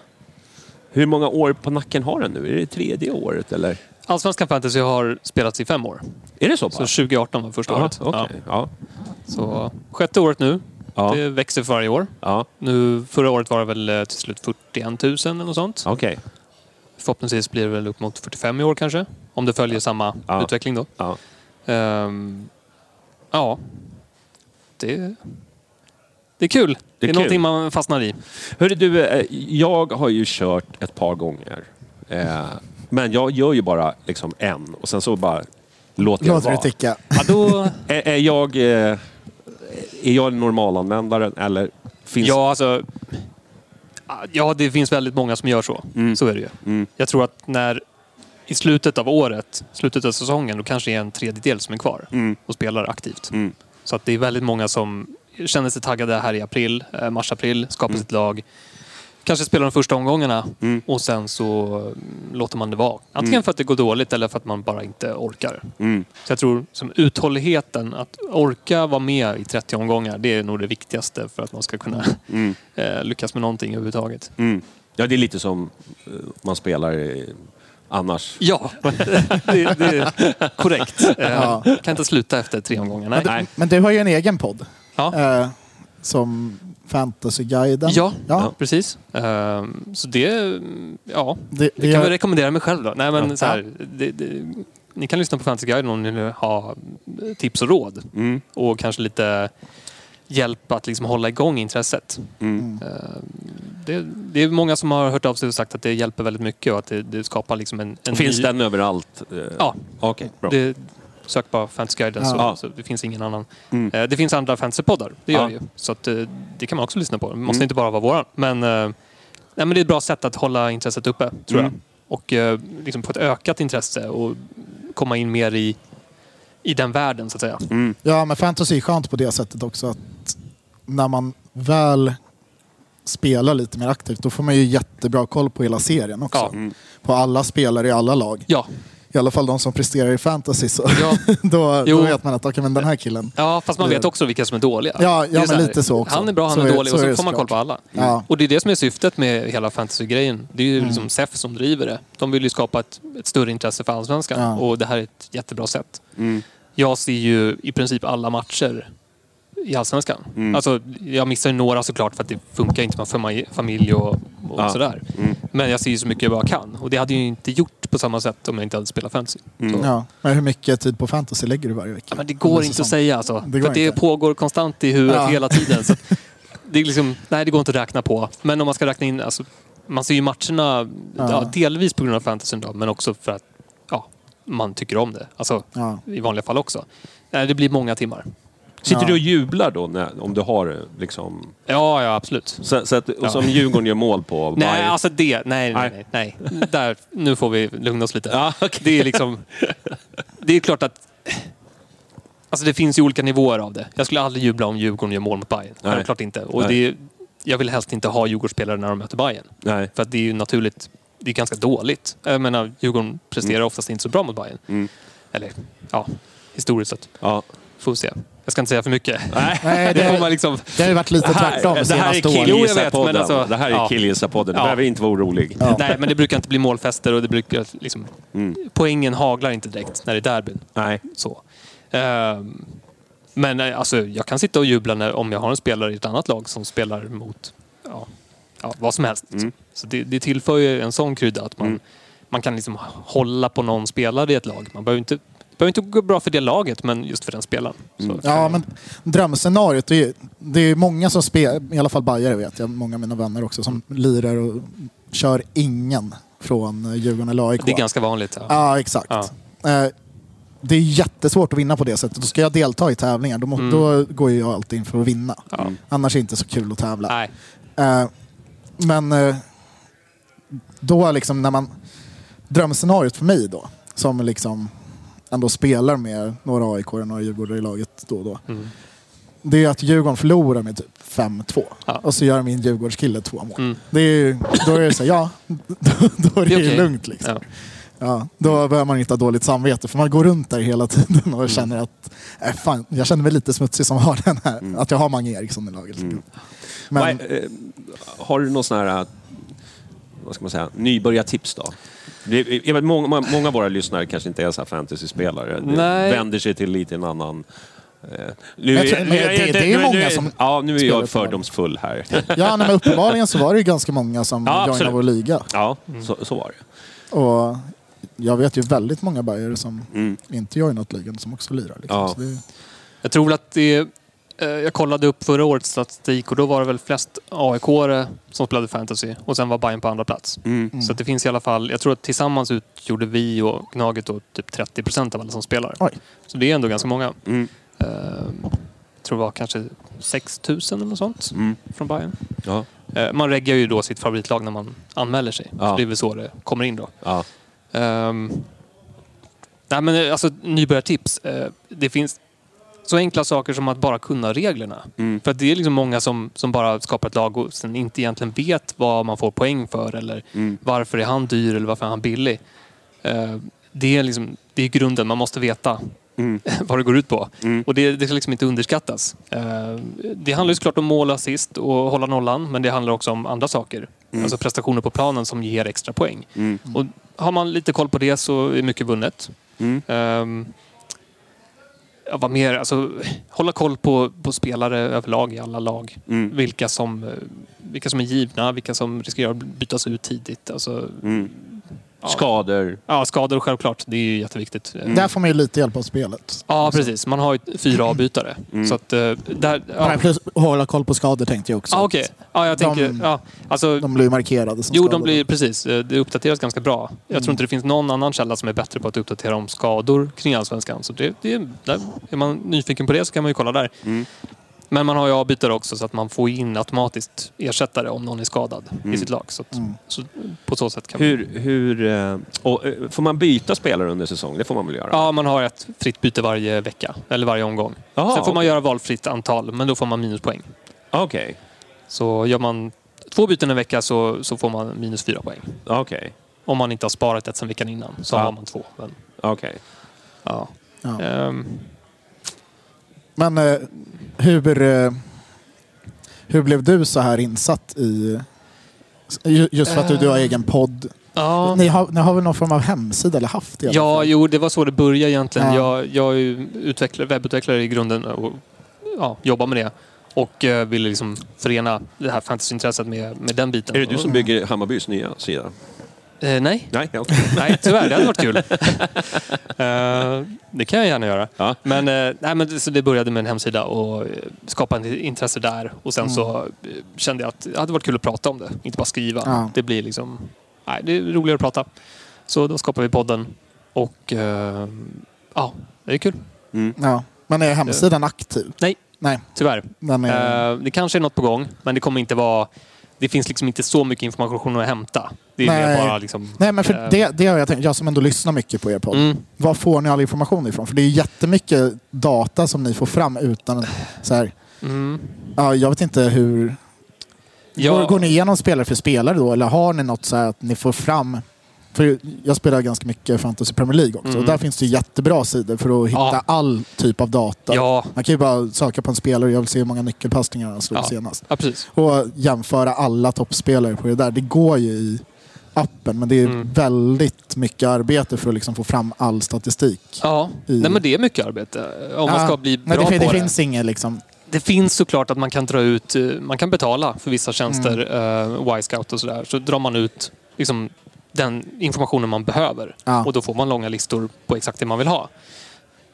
Hur många år på nacken har den nu? Är det tredje året eller? Allsvenskan fantasy har spelats i fem år. Är det så Så pass? 2018 var första Ja, året. okej. Ja. Ja. Så sjätte året nu. Ja. Det växer för varje år. Nu, förra året var det väl eh, till slut 41 000 eller något sånt. Okej. Förhoppningsvis blir det väl upp mot 45 i år kanske. Om det följer samma utveckling då. Ja. Ehm, ja. Det, det är kul. Det är, kul. någonting man fastnar i. Hörru du, eh, jag har ju kört ett par gånger. Eh, Men jag gör ju bara liksom en och sen så bara låter jag det Låter det vara. ticka. Ja, då, Är, är jag... eh, Är jag normalanvändaren eller finns... ja, alltså, ja, det finns väldigt många som gör så. Mm. Så är det ju. Mm. Jag tror att när i slutet av året, slutet av säsongen, då kanske det är en tredjedel som är kvar Mm. och spelar aktivt. Mm. Så att det är väldigt många som känner sig taggade här i april, eh, mars-april, skapar sitt lag. Kanske spelar de första omgångarna Mm. och sen så mm, låter man det vara. Antingen för att det går dåligt eller för att man bara inte orkar. Mm. Så jag tror som uthålligheten, att orka vara med i 30 omgångar, det är nog det viktigaste för att man ska kunna Mm. eh, lyckas med någonting överhuvudtaget. Mm. Ja, det är lite som eh, man spelar annars. Ja, det, det är korrekt. Ja. Kan inte sluta efter tre omgångar. Nej. Nej. Men du har ju en egen podd. Ja. Eh, som Fantasyguiden. Ja, ja. precis. Ehm, så det, mm, ja, Det, jag det, kan väl rekommendera mig själv då. Nej, men Ja. så här, det, det, ni kan lyssna på Fantasyguiden om ni vill ha tips och råd. Mm. Och kanske lite hjälp att liksom hålla igång intresset. Mm. Ehm, det, det är många som har hört av sig och sagt att det hjälper väldigt mycket och att det, det skapar liksom en, en Finns ny... den överallt? Eh, Ja, Okej, bra. det, Sök bara Fantasyguiden så, Ja. så det finns ingen annan. Mm. Eh, det finns andra fantasypoddar, det gör Ja. det ju. Så att, eh, det kan man också lyssna på. Det måste Mm. inte bara vara våran. Men, eh, nej, men det är ett bra sätt att hålla intresset uppe, tror Mm. jag. Och eh, liksom få ett ökat intresse och komma in mer i, i den världen, så att säga. Mm. Ja, men fantasy är skönt på det sättet också att när man väl spelar lite mer aktivt då får man ju jättebra koll på hela serien också. Ja. Mm. På alla spelare i alla lag. Ja, I alla fall de som presterar i fantasy. Så ja. då, då vet man att okay, men den här killen. ja fast man vet också vilka som är dåliga. Ja, ja så men lite så också. Han är bra, han Så är dålig och så så får man koll på alla. Ja. Och det är det som är syftet med hela fantasy-grejen. Det är ju Mm. liksom SEF som driver det. De vill ju skapa ett, ett större intresse för allsvenskan Ja. och det här är ett jättebra sätt. Mm. Jag ser ju i princip alla matcher i allsvenskan. Mm. Alltså, jag missar ju några såklart för att det funkar inte med fami- familj och, och Ja. sådär. Mm. Men jag ser ju så mycket jag bara kan. Och det hade jag ju inte gjort på samma sätt om jag inte hade spelat fantasy. Mm. Ja. Men hur mycket tid på fantasy lägger du varje vecka? Ja, men det går inte att säga alltså. Det går för att det inte. pågår konstant i huvudet Ja. hela tiden. Så det, är liksom, nej, det går inte att räkna på. Men om man ska räkna in... Alltså, man ser ju matcherna Ja. ja. delvis på grund av fantasyn då, men också för att ja, man tycker om det. Alltså, Ja. I vanliga fall också. Det blir många timmar. Sitter Ja. du och jublar då när, om du har liksom... Ja, ja absolut. Så, så att, och Ja. som Djurgården gör mål på Nej, varje- alltså det... Nej, nej, nej. nej. Där, nu får vi lugna oss lite. Ja, Det är liksom... Det är klart att... Alltså det finns ju olika nivåer av det. Jag skulle aldrig jubla om Djurgården gör mål mot Bayern. Nej. Självklart inte. Och Nej. det jag vill helst inte ha Djurgårdsspelare när de möter Bayern. Nej. För att det är ju naturligt... Det är ganska dåligt. Jag menar, Djurgården presterar oftast inte så bra mot Bayern. Mm. Eller, ja, historiskt sett. Ja. Får se. Jag ska inte säga för mycket. Nej. Det det, liksom... det har ju varit lite Det här, tvärtom det här är senaste åren. Jo, jag vet, men killgissarpodden. alltså- det här är ja. killgissarpodden. Du Ja. behöver inte vara orolig. Ja. Nej, men det brukar inte bli målfester och det brukar liksom... Mm. Poängen haglar inte direkt när det är derbyn. Nej. Så. Ehm, men eh, alltså, jag kan sitta och jubla när, om jag har en spelare i ett annat lag som spelar mot ja, ja, vad som helst. Mm. Så det, det tillför ju en sån krydda att man, Mm. man kan liksom hålla på någon spelare i ett lag. Man behöver inte, behöver inte gå bra för det laget, men just för den spelaren. Så, Ja, men drömscenariot, det är, det är många som spelar, i alla fall bajare vet jag, många av mina vänner också, som lirar och kör ingen från Djurgården eller AIK. Det är ganska vanligt. Ja. Ja, exakt. Ja. Eh, Det är jättesvårt att vinna på det sättet. Då ska jag delta i tävlingar, då, må, Mm. då går jag alltid in för att vinna. Ja. Annars är det inte så kul att tävla. Nej. Eh, men eh, då liksom när man... Drömscenariot för mig då, som liksom ändå spelar med några AIK och några Djurgårdare i laget då och då. Mm. Det är att Djurgården förlorar med typ 5-2. Ja. Och så gör min Djurgårdskille två mål. Mm. Det är, ju- då är det så här, ja, då, då är det, Det okej. lugnt liksom. Ja. Ja, då behöver man inte ha dåligt samvete för man går runt där hela tiden och känner att äh, fan, jag känner mig lite smutsig som har den här. Att jag har Mange Eriksson i laget. Mm. Men, eh, har du någon sån här, vad ska man säga, nybörjartips då? Det- Jag vet, många, många av våra lyssnare kanske inte är så här fantasyspelare. Nej. vänder sig till lite en annan... eh, Nu, Jag tror- men det- det är nu- många nu- som Ja, nu är spelar jag fördomsfull här. ja, nej, men uppenbarligen så var det ju ganska många som Ja, joinade absolut. vår liga. Ja, så, så var det. Och jag vet ju väldigt många bajare som Mm. inte joinat ligan som också lirar. Liksom. Ja. Så det, Jag tror väl att det... eh, Jag kollade upp förra årets statistik och då var det väl flest aik som spelade fantasy och sen var Bayern på andra plats. Mm. Så att det finns i alla fall, jag tror att tillsammans utgjorde vi och Gnaget då typ 30 procent av alla som spelar. Oj. Så det är ändå ganska många. Mm. Eh, Jag tror det var kanske 6 000 eller något sånt Mm. från Bayern. Ja. Eh, Man reggar ju då sitt favoritlag när man anmäler sig. Ja. Så det är väl så det kommer in då. Ja. Um, nej men eh, alltså nybörjartips. Eh, det finns så enkla saker som att bara kunna reglerna. Mm. För att det är liksom många som, som bara skapar ett lag och sen inte egentligen vet vad man får poäng för eller Mm. varför är han dyr eller varför är han billig. Eh, det, är liksom, det är grunden, man måste veta Mm. vad det går ut på. Mm. Och det, det ska liksom inte underskattas. Eh, det handlar ju såklart om mål, assist och hålla nollan men det handlar också om andra saker. Mm. Alltså prestationer på planen som ger extra poäng. Mm. Och har man lite koll på det så är mycket vunnet. Um, vad mer? Alltså, hålla koll på, på spelare överlag i alla lag. Mm. Vilka, som, eh, vilka som är givna, vilka som riskerar att bytas ut tidigt. Alltså, Mm. Skador. Ja, skador självklart. Det är ju jätteviktigt. Mm. Där får man ju lite hjälp av spelet. Ja, precis. Man har ju fyra avbytare. Mm. Så att, eh, där, ja. Nej, plus hålla koll på skador tänkte jag också. Ah, Okej. Ja, jag tänker... De- ja, alltså, De blir ju markerade som jo, de skadade. blir precis. eh, Det uppdateras ganska bra. Jag Mm. tror inte det finns någon annan källa som är bättre på att uppdatera om skador kring Allsvenskan. Så det, det, där, är man nyfiken på det så kan man ju kolla där. Mm. Men man har ju avbytare också så att man får in automatiskt ersättare om någon är skadad i sitt lag. Så, att, Mm. så på så sätt kan man... Hur, hur, eh, och, eh, får man byta spelare under säsong? Det får man väl göra? Ja, man har ett fritt byte varje vecka. Eller varje omgång. Jaha, Sen får man okej. göra valfritt antal, men då får man minuspoäng. Okej. Så gör man två byten en vecka så, så får man minus fyra poäng. Okej. Om man inte har sparat ett sen veckan innan så Ja. har man två. Men, Okej. ja. Ja. Ehm, Men eh, hur, eh, hur blev du så här insatt i... ju- Just för att du, du har egen podd. ja. Ni har, ni har väl någon form av hemsida eller haft alla Ja, jo, det var så det började egentligen. Ja. Jag, jag är ju utvecklare, webbutvecklare i grunden och ja, jobbar med det. Och eh, ville liksom förena det här fantasyintresset med, med den biten. Är det du som bygger Hammarbys nya sida? Eh, nej. Nej, okej. nej, tyvärr. Det hade varit kul. Eh, det kan jag gärna göra. Ja. Men, eh, nej, men det, så det började med en hemsida och eh, skapa en intresse där. Och sen så eh, kände jag att det hade varit kul att prata om det. Inte bara skriva. Ja. Det blir liksom... Nej, det är roligare att prata. Så då skapade vi podden. Och eh, ja, det är kul. Ja. Men är hemsidan aktiv? Nej. Nej, Tyvärr. är... Det kanske är något på gång, men det kommer inte vara... Det finns liksom inte så mycket information att hämta. Det är Nej. bara liksom... Nej, men för eh, det, det har jag tänkt. Jag som ändå lyssnar mycket på er podd. Mm. Var får ni all information ifrån? För det är jättemycket data som ni får fram utan så här. Mm. Ja, jag vet inte hur... Ja. Går, går ni igenom spelare för spelare då? Eller har ni något så här att ni får fram... För jag spelar ganska mycket Fantasy Premier League också. Mm. Och där finns det jättebra sidor för att hitta Ja. all typ av data. Ja, Man kan ju bara söka på en spelare. Jag vill se hur många nyckelpassningar han slog Ja. senast. Och jämföra alla toppspelare på det där. Det går ju i appen men det är Mm. väldigt mycket arbete för att liksom få fram all statistik. Ja, I- Nej, men det är mycket arbete om man ska bli Nej, bra det, på det det. finns inget liksom... Det finns såklart att man kan dra ut, eh, man kan betala för vissa tjänster, Mm. uh, Y-scout och sådär. Så drar man ut liksom, den informationen man behöver. Ja. Och då får man långa listor på exakt det man vill ha.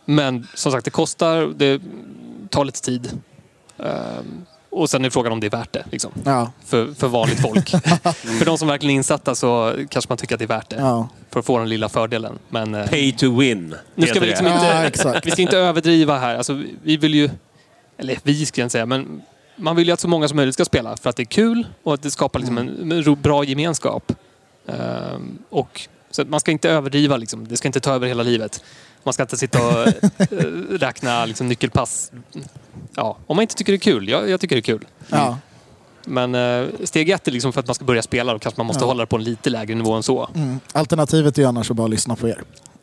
Men som sagt, det kostar, det tar lite tid. Ehm, och sen är frågan om det är värt det. Liksom, Ja, för, för vanligt folk. för de som verkligen är insatta så kanske man tycker att det är värt det. ja. För att få den lilla fördelen. Men, eh, Pay to win. nu ska vi liksom inte, Ja, vi ska inte överdriva här. Alltså, vi vill ju, eller vi ska jag inte säga, men man vill ju att så många som möjligt ska spela för att det är kul och att det skapar liksom en, en ro- bra gemenskap. Ehm, och så att man ska inte överdriva, liksom. det ska inte ta över hela livet. Man ska inte sitta och eh, räkna liksom, nyckelpass. Ja, om man inte tycker det är kul. Jag, jag tycker det är kul. ja. Men eh, steg ett är liksom för att man ska börja spela. Då kanske man måste Ja. hålla det på en lite lägre nivå än så. Mm. Alternativet är ju annars att bara lyssna på er.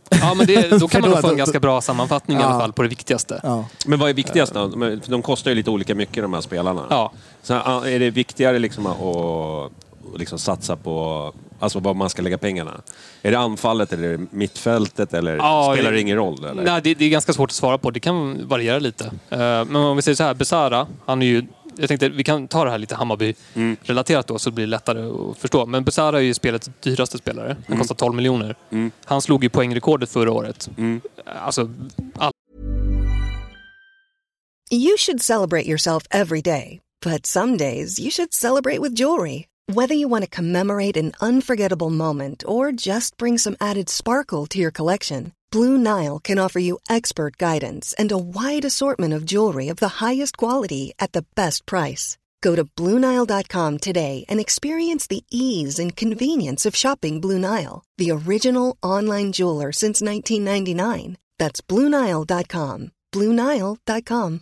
Ja, men det, då kan man då- nog få en då- ganska bra sammanfattning i Ja. alla fall på det viktigaste. Ja. Men vad är viktigast då? De kostar ju lite olika mycket de här spelarna. Ja. Så är det viktigare liksom att att liksom satsa på alltså vad man ska lägga pengarna? Är det anfallet eller är det mittfältet eller Ja, spelar det ingen roll? Eller? Nej, det, det är ganska svårt att svara på. Det kan variera lite. Eh, men om vi säger så här, Besara, han är ju... Jag tänkte vi kan ta det här lite Hammarby-relaterat då så blir det lättare att förstå. Men Besara är ju spelets dyraste spelare. Han kostar 12 miljoner. Mm. Han slog ju poängrekordet förra året. Mm. Alltså, all... You should celebrate yourself every day, but some days you should celebrate with jewelry. Whether you want to commemorate an unforgettable moment or just bring some added sparkle to your collection, Blue Nile can offer you expert guidance and a wide assortment of jewelry of the highest quality at the best price. Go to BlueNile.com today and experience the ease and convenience of shopping Blue Nile, the original online jeweler since 1999. That's BlueNile.com. BlueNile.com.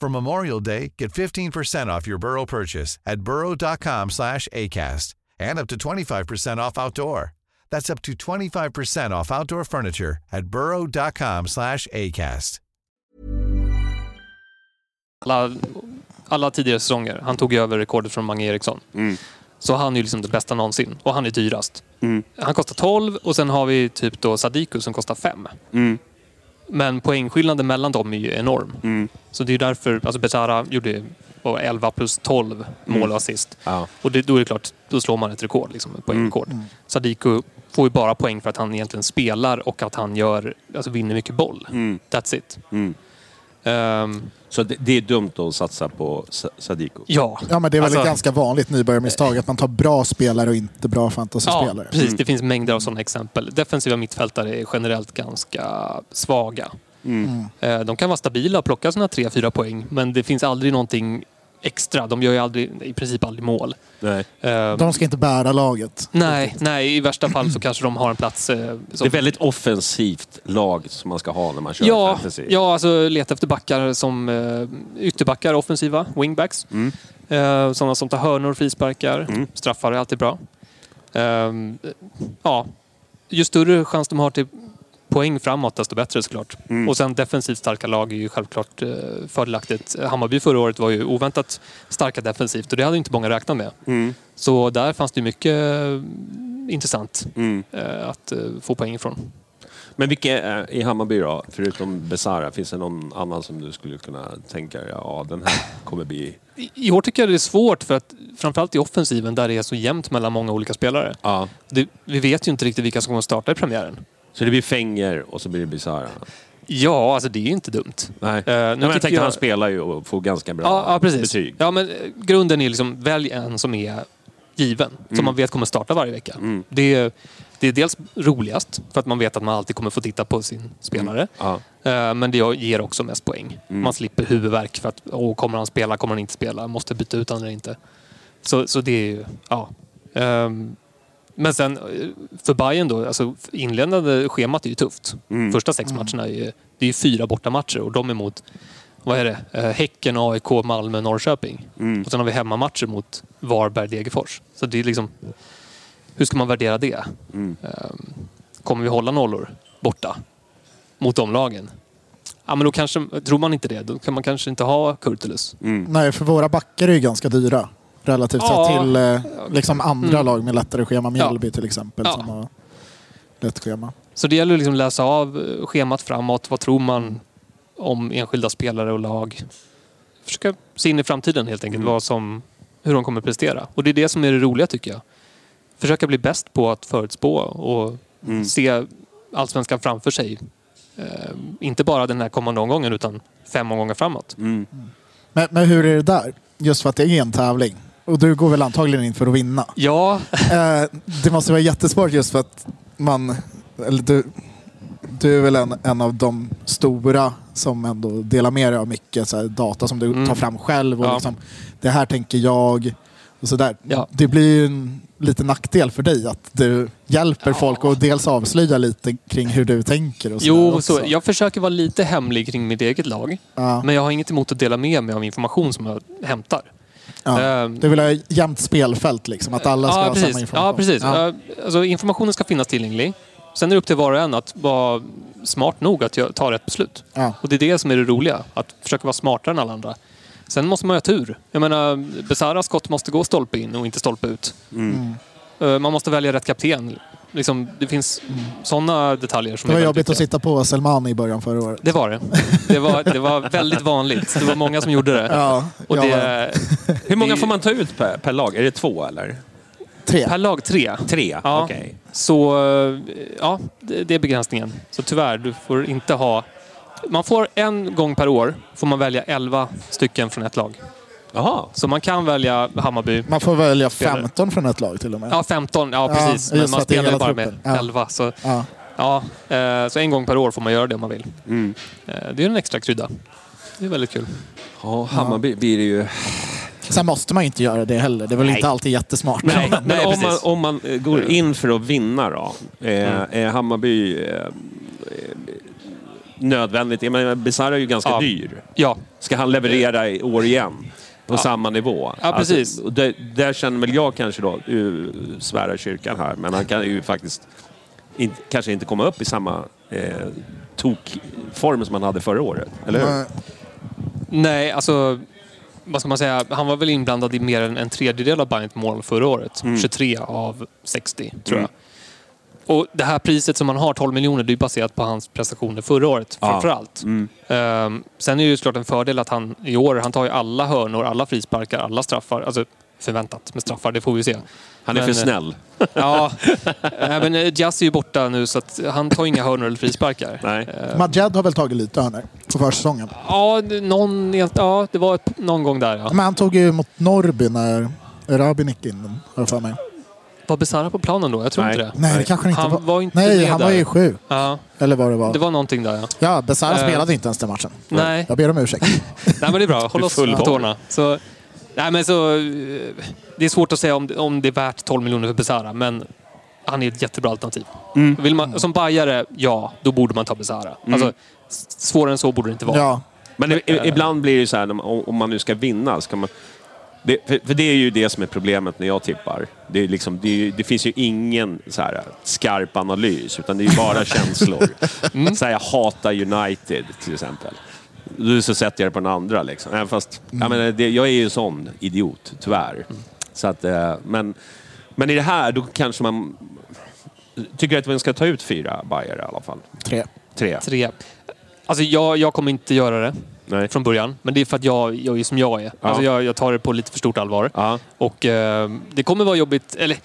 For Memorial Day, get 15% off your Burrow purchase at burrow.com slash ACAST and up to 25% off outdoor. That's up to 25% off outdoor furniture at burrow.com slash ACAST. alla, alla tidigare säsonger. Han tog ju över rekordet från Mange Eriksson. Så han är ju liksom det bästa någonsin. Och han är dyrast. Han kostar 12 och sen har vi typ då Sadiku som kostar 5. Men poängskillnaden mellan dem är ju enorm. Så det är därför, alltså Besara gjorde vad, 11 plus 12 mål och assist. Ja. Och det, då är det klart, då slår man ett rekord, liksom, ett poängrekord. Sadiku får ju bara poäng för att han egentligen spelar och att han gör, alltså vinner mycket boll. That's it. Ehm, Så det, det är dumt att satsa på Sa- Sadiku? ja. Ja, men det är väl Alltså- ett ganska vanligt nybörjarmisstag att man tar bra spelare och inte bra Ja, fantasyspelare. precis. Det finns mängder av sådana exempel. Defensiva mittfältare är generellt ganska svaga. Eh, De kan vara stabila och plocka sina 3-4 poäng, men det finns aldrig någonting extra. De gör ju aldrig, i princip aldrig mål. Nej. Eh, De ska inte bära laget. Nej, nej, i värsta fall så kanske de har en plats... eh, Det är väldigt offensivt lag som man ska ha när man kör ja, fantasy. ja, alltså leta efter backar som uh, ytterbackar, offensiva, wingbacks. Mm. Eh, sådana som tar hörnor, frisparkar. Straffar är alltid bra. Ehm, ja, ju större chans de har till poäng framåt, desto bättre såklart. Mm. Och sen defensivt starka lag är ju självklart eh, fördelaktigt. Hammarby förra året var ju oväntat starka defensivt och det hade inte många räknat med. Mm. Så där fanns det mycket eh, intressant Mm. eh, att få poäng ifrån. Men vilka i Hammarby då, förutom Besara, finns det någon annan som du skulle kunna tänka dig, ja den här kommer bli... I- I år tycker jag det är svårt för att framförallt i offensiven där det är så jämnt mellan många olika spelare. Ja. Det, vi vet ju inte riktigt vilka som kommer att starta i premiären. Så det blir Fenger och så blir det Besara? Ja, alltså det är ju inte dumt. Nej. Eh, Nej, men jag tänkte han spelar ju och får ganska bra Ja, ja precis. betyg. Ja, men eh, grunden är liksom, välj en som är given. Mm. Som man vet kommer starta varje vecka. Det, är, det är dels roligast, för att man vet att man alltid kommer få titta på sin spelare. Ja. Eh, Men det ger också mest poäng. Man slipper huvudvärk för att åh, kommer han spela, kommer han inte spela, måste byta ut honom eller inte. Så, så det är ju, ja. Ehm, Men sen eh, för Bayern då, alltså inledande schemat är ju tufft. Första sex matcherna är ju, det är ju fyra bortamatcher och de är mot, vad är det, Eh, Häcken, AIK, Malmö, Norrköping. Och sen har vi hemmamatcher mot Varberg, Degerfors. Så det är liksom, hur ska man värdera det? Ehm, Kommer vi hålla nollor borta mot de lagen? Ja, men då kanske, tror man inte det, då kan man kanske inte ha Kurtulus. Nej, för våra backar är ju ganska dyra. Relativt Ja. till eh, liksom andra Mm. lag med lättare schema. Ja. Mjällby till exempel Ja. som har lätt schema. Så det gäller att liksom läsa av eh, schemat framåt. Vad tror man om enskilda spelare och lag? Försöka se in i framtiden helt enkelt. Vad som, hur de kommer prestera. Och det är det som är det roliga tycker jag. Försöka bli bäst på att förutspå och se allsvenskan framför sig. Eh, inte bara den här kommande omgången utan fem omgångar framåt. Mm. Men, men hur är det där? Just för att det är en tävling. Och du går väl antagligen in för att vinna. Ja, Eh, det måste vara jättesvårt just för att man... Eller du, du är väl en, en av de stora som ändå delar med dig av mycket så här, data som du Mm. tar fram själv. Och Ja. liksom, det här tänker jag. Och så där. Ja. Det blir ju en liten nackdel för dig att du hjälper folk och dels avslöja lite kring hur du tänker. Och så jo, så jag försöker vara lite hemlig kring mitt eget lag. ja. Men jag har inget emot att dela med mig av information som jag hämtar. Ja. Ehm, Du vill ha jämnt spelfält, liksom, att alla ska ja, ha precis. samma information. Ja, precis. Ja. Eh, Alltså, informationen ska finnas tillgänglig. Sen är det upp till var och en att vara smart nog att ta rätt beslut. Ja. Och det är det som är det roliga. Att försöka vara smartare än alla andra. Sen måste man ha tur. Jag menar, Besaras skott måste gå stolpe in och inte stolpe ut. Mm. Eh, Man måste välja rätt kapten. Liksom, det finns sådana detaljer som Det var jobbigt att viktiga. sitta på Selmani i början förra året. Det var det. Det var, det var väldigt vanligt. Det var många som gjorde det. Ja, Och det Hur många får man ta ut per, per lag? Är det två eller? tre. per lag tre. Tre? Ja. Okej. Så eh, ja, det är begränsningen. Så tyvärr, du får inte ha... Man får en gång per år får man välja 11 stycken från ett lag. Jaha. Så man kan välja Hammarby. Man får välja Spelare. 15 från ett lag till och med. Ja, 15. Ja, Ja, precis. just Men man spelar ju bara med truppen. Ja. 11. Så, Ja. Ja, eh, så en gång per år får man göra det om man vill. Mm. Eh, det är en extra krydda. Det är väldigt kul. Ja, Hammarby blir det ju... Sen måste man ju inte göra det heller. Det är väl Nej. inte alltid jättesmart. Nej. Men om, man, om man går in för att vinna då, eh, är Hammarby nödvändigt? Jag menar, Besara är ju ganska Ja. dyr. Ja, Ska han leverera i år igen? På samma nivå? Ja, precis. Alltså, och där, känner väl jag kanske då, uh, svära kyrkan här, men han kan ju faktiskt in, kanske inte komma upp i samma eh, tokform som han hade förra året. Eller hur? Nej. nej alltså... Vad ska man säga? Han var väl inblandad i mer än en tredjedel av Bayerns mål förra året. 23 av 60, tror jag. Och det här priset som han har, 12 miljoner, det är baserat på hans prestationer förra året, Ja. framför allt. Ehm, sen är det ju såklart en fördel att han i år, han tar ju alla hörnor, alla frisparkar, alla straffar. Alltså förväntat med straffar, det får vi se. Han är Men, för eh, snäll. Ja, men eh, Jazz är ju borta nu så att han tar inga hörnor eller frisparkar. Nej. Eh, Madjad har väl tagit lite hörnor på försäsongen. Ja, det- någon, ja, det var någon gång där ja. Men han tog ju mot Norrby när Erabi nickade in den, har jag för mig. Var Besara på planen då? Jag tror Nej. inte det. Nej, det kanske han inte Han var. var inte Nej, med han där. var ju sju. Ja, Eller vad det var. det var någonting där ja. Ja, Besara Eh, spelade inte ens den matchen. Nej. Jag ber om ursäkt. Nej men det är bra, håll oss på tårna. Så, nej, men så, eh, det är svårt att säga om, om det är värt 12 miljoner för Besara, men han är ett jättebra alternativ. Vill man, som bajare, ja, då borde man ta Besara. Alltså, s- svårare än så borde det inte vara. Ja, Men i, i- ibland blir det ju så här, när man- om om man nu ska vinna, ska man... Det, för, för det är ju det som är problemet när jag tippar. Det, liksom, det, ju- det finns ju ingen så här, skarp analys, utan det är ju bara känslor. Så här, jag hatar United, till exempel. Då så sätter jag det på den andra. Liksom. Även fast, jag, menar, jag är ju en sån idiot, tyvärr. Så att, eh, men, men i det här, då kanske man... Tycker att man ska ta ut fyra Bayer i alla fall? tre. Tre? Tre. Alltså jag, jag kommer inte göra det Nej. från början. Men det är för att jag, jag är som jag är. Alltså jag, jag tar det på lite för stort allvar. Ja. Och eh, det kommer vara jobbigt. Eller,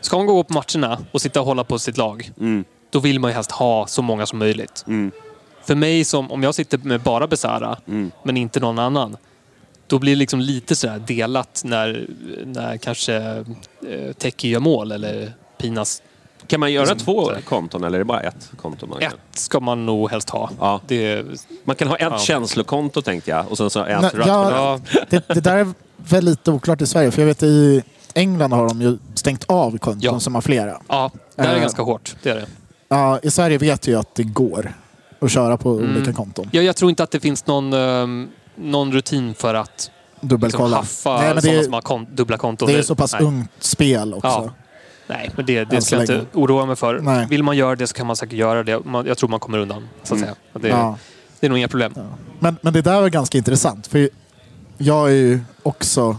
ska man gå på matcherna och sitta och hålla på sitt lag, Mm. då vill man ju helst ha så många som möjligt. Mm. För mig, som, om jag sitter med bara Besara, Mm. men inte någon annan, då blir det liksom lite sådär delat när, när kanske eh, Teki gör mål eller Pinas. Kan man göra Liksom, två konton eller är det bara ett konto? Man, kan? Ett ska man nog helst ha. Ja. Det, man kan ha ett Ja. känslokonto tänkte jag och sen så ett Nej, ja, ja, det, det där är väl lite oklart i Sverige. För jag vet i England har de ju stängt av konton Ja. som har flera. ja, det är Eh. ganska hårt. Det är det. Ja, I Sverige vet jag ju att det går att köra på Mm. olika konton. Jag, jag tror inte att det finns någon, ehm, någon rutin för att liksom, Dubbelkolla. haffa Nej, men sådana det, som har kon- dubbla konton. det är så pass nej. ungt spel också. Ja. Nej, men det, det ska jag inte oroa mig för. Nej. Vill man göra det så kan man säkert göra det. Man, jag tror man kommer undan, så att säga. Det, Mm. Ja. det är nog inga problem. Men, men det där var ganska intressant. För jag är ju också,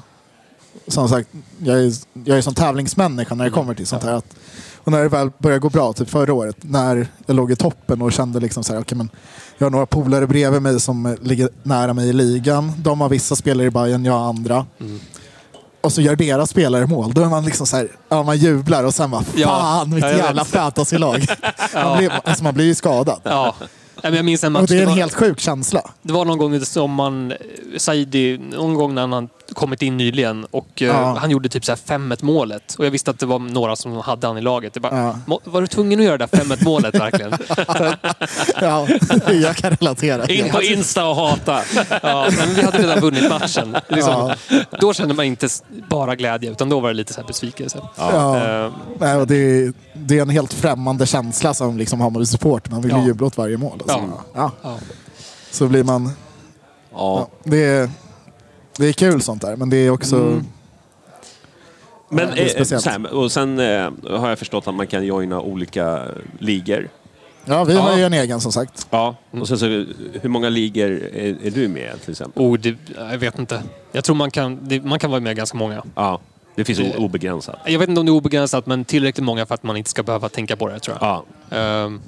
som sagt, jag är, jag är som tävlingsmänniska när det kommer till sånt här. Att, och när det väl började gå bra, typ förra året, när jag låg i toppen och kände liksom så här, okej, men jag har några polare bredvid mig som ligger nära mig i ligan. De har vissa spelare i Bayern, jag har andra. Och så gör deras spelare mål. Då är man liksom så här, ja, man jublar och sen bara, fan Ja, jag jävla fantasylag. man, blir, alltså, man blir ju skadad. Ja. Jag minns en match. Och det är en var, helt sjuk känsla. det var någon gång som man... Saidi, någon gång när han kommit in nyligen och eh, Ja. han gjorde typ så här 5-1 målet. Och jag visste att det var några som hade han i laget. Det bara, Ja. "Må- Var du tvungen att göra det där 5-1 målet verkligen? Ja, jag kan relatera. In på Insta och hata. Ja, men vi hade redan vunnit matchen. Liksom, Då kände man inte bara glädje, utan då var det lite så här besvikelse. Ja. Eh, Nej, och det, det är en helt främmande känsla som liksom Hammarby-support. Man vill ju Ja. jubla åt varje mål. Alltså. Ja. Ja. Ja. Så blir man... Ja. Ja, det, är, det är kul sånt där, men det är också... Mm. Men, är eh, här, och sen eh, har jag förstått att man kan joina olika ligor. Ja, vi har Ja. ju en egen som sagt. Ja. Och sen så, hur många ligor är, är du med till exempel? oh, det, jag vet inte. Jag tror man kan, det, man kan vara med ganska många. Ja. Det finns Det- obegränsat. Jag vet inte om det är obegränsat, men tillräckligt många för att man inte ska behöva tänka på det, tror jag. Ja. Ehm,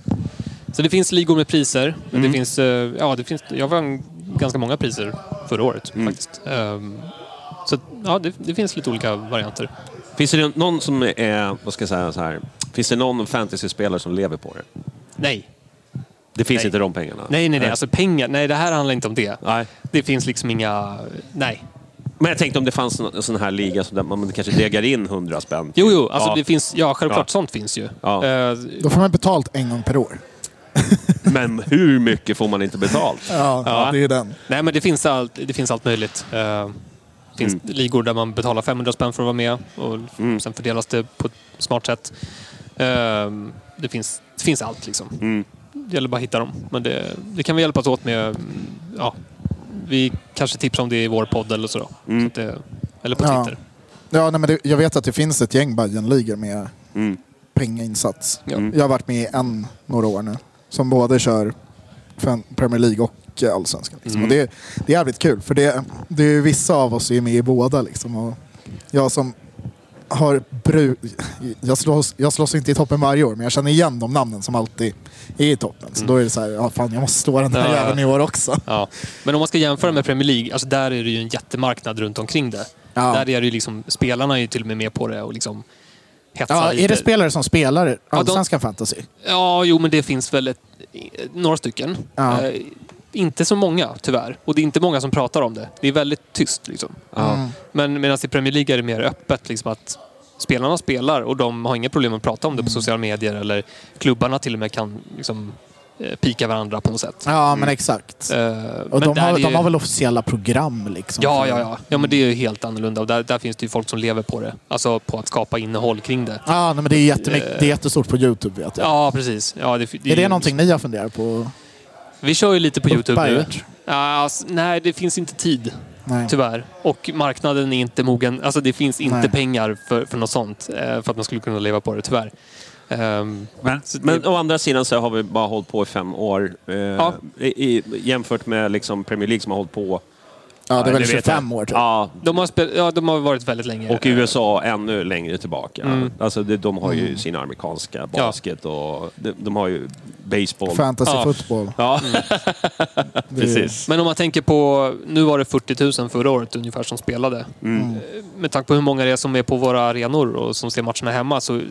så det finns ligor med priser. Mm. det finns, eh, ja, det finns, jag vann ganska många priser förra året Mm. faktiskt. Ehm, så ja, det, det finns lite olika varianter. Finns det någon som är, vad ska jag säga så här, finns det någon fantasyspelare som lever på det? Nej, Det finns Nej. inte de pengarna? nej, nej. nej. Alltså pengar, nej, det här handlar inte om det. Nej. Det finns liksom inga... Nej. Men jag tänkte om det fanns en sån här liga som där man kanske degar in 100 spänn. Jo, jo, alltså Ja. det finns, ja självklart Ja. sånt finns ju. Ja. Eh, Då får man betalt en gång per år. Men hur mycket får man inte betalt? Ja, Ja. det är den. nej, men det finns allt, det finns allt möjligt. Eh, det finns Mm. ligor där man betalar 500 spänn för att vara med och sen fördelas det på ett smart sätt. Eh, det, finns, det finns allt liksom. Mm. Det gäller bara att hitta dem. Men det, det kan vi hjälpas åt med. mm, Ja, vi kanske tipsar om det i vår podd eller så. Mm. så det, eller på Ja. Twitter. Ja, nej, men det, jag vet att det finns ett gäng Bajen-ligor med Mm. pengainsats. Ja. Jag har varit med i en några år nu. Som både kör Premier League och eh, Allsvenskan. Liksom. Mm. Och det, det är jävligt kul för det, det är vissa av oss är med i båda. Liksom. Och jag som har bru... Jag slåss, jag slåss inte i toppen varje år men jag känner igen de namnen som alltid är i toppen. Så då är det så här, ja fan jag måste slå den här Ja, ja. jäveln i år också. Ja. Men om man ska jämföra med Premier League, alltså där är det ju en jättemarknad runt omkring det. Ja. Där är det ju liksom, spelarna är ju till och med med på det och liksom hetsar Ja, är det spelare som spelar de- Allsvenskan fantasy? Ja, jo men det finns väl ett, några stycken. Ja. Inte så många tyvärr. Och det är inte många som pratar om det. Det är väldigt tyst liksom. Mm. Men medan i Premier League är det mer öppet liksom att spelarna spelar och de har inga problem att prata om det Mm. på sociala medier eller klubbarna till och med kan liksom, eh, pika varandra på något sätt. Ja, men exakt. Eh, Och men de har, är de ju- har väl officiella program liksom? Ja, ja, ja. Ja, men det är ju helt annorlunda. Och där, där finns det ju folk som lever på det. Alltså på att skapa innehåll kring det. Ja, nej, men det är, jättemycket, det är jättestort på Youtube vet jag. Ja, precis. Ja, det, det är det ju- någonting ni har funderat på? Vi kör ju lite på Youtube nu. Ja, alltså, nej, det finns inte tid. Nej. Tyvärr. Och marknaden är inte mogen. Alltså det finns inte Nej. pengar för, för något sånt. eh, För att man skulle kunna leva på det, tyvärr. Ehm, Men, det- men å andra sidan så har vi bara hållit på i fem år. Eh, i, i, jämfört med liksom Premier League som har hållit på... Ja, det är väl det vet 25 jag. år typ. Ja, de, har ja, de har varit väldigt länge. och USA ännu längre tillbaka. Mm. Alltså det, de har ju sin amerikanska basket och de, de har ju baseball. Fantasy Ja. football. Ja, Det är- precis. Men om man tänker på, nu var det 40 000 förra året ungefär som spelade. Mm. Eh, Med tanke på hur många det är som är på våra arenor och som ser matcherna hemma så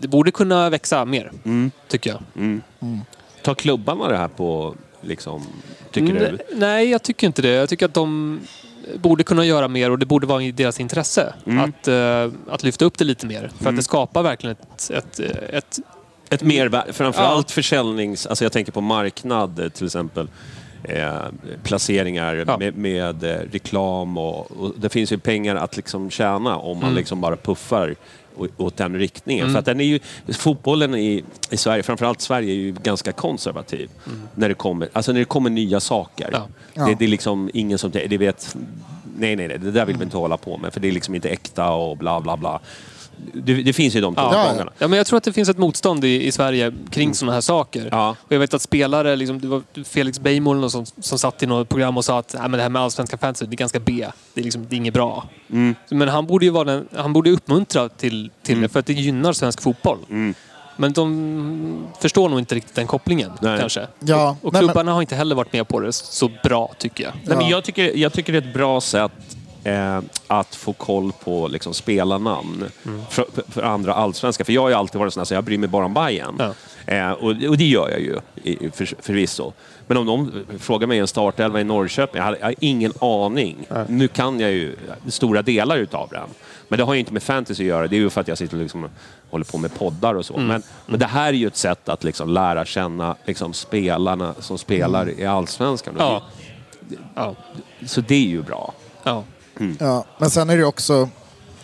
det borde kunna växa mer, Mm. tycker jag. Mm. Tar klubbarna det här på, liksom, tycker Mm, du? Nej, jag tycker inte det. Jag tycker att de borde kunna göra mer och det borde vara i deras intresse Mm. att, eh, att lyfta upp det lite mer. För Mm. att det skapar verkligen ett, ett, ett Ett mervärde, framförallt Ja. försäljnings... Alltså jag tänker på marknad eh, till exempel. Eh, placeringar Ja. med, med eh, reklam och, och det finns ju pengar att liksom tjäna om man Mm. liksom bara puffar åt den riktningen. Mm. För att den är ju, fotbollen i, i Sverige, framförallt Sverige, är ju ganska konservativ. När, det kommer, alltså när det kommer nya saker. Ja. Ja. Det, det är liksom ingen som... Det vet, nej, nej, nej, det där vill vi inte hålla på med för det är liksom inte äkta och bla bla bla. Det, det finns ju de Ja. tongångarna. Ja, men jag tror att det finns ett motstånd i, i Sverige kring sådana här saker. Mm. Ja. Och jag vet att spelare, liksom, det var Felix Beijmo som, som satt i något program och sa att Nej, men det här med allsvenska fantasy, det är ganska B. Det är, liksom, det är inget bra. Mm. Men han borde ju vara den, han borde uppmuntra till, till det för att det gynnar svensk fotboll. Mm. Men de förstår nog inte riktigt den kopplingen Nej. kanske. Ja, Och nej, men- klubbarna har inte heller varit med på det så bra tycker jag. Nej, men Ja. jag, tycker, jag tycker det är ett bra sätt eh, att få koll på liksom, spelarnamn för, för andra allsvenska. För jag har ju alltid varit sån här, så jag bryr mig bara om Bayern. Ja. Eh, och, och det gör jag ju för, förvisso. Men om någon frågar mig en startelva i Norrköping, jag har, jag har ingen aning. Nu kan jag ju stora delar utav den. Men det har ju inte med fantasy att göra. Det är ju för att jag sitter och liksom, håller på med poddar och så. Men, men det här är ju ett sätt att liksom lära känna liksom, spelarna som spelar i Allsvenskan. Och Ja. Ja. Så det är ju bra. Ja. Ja, men sen är det också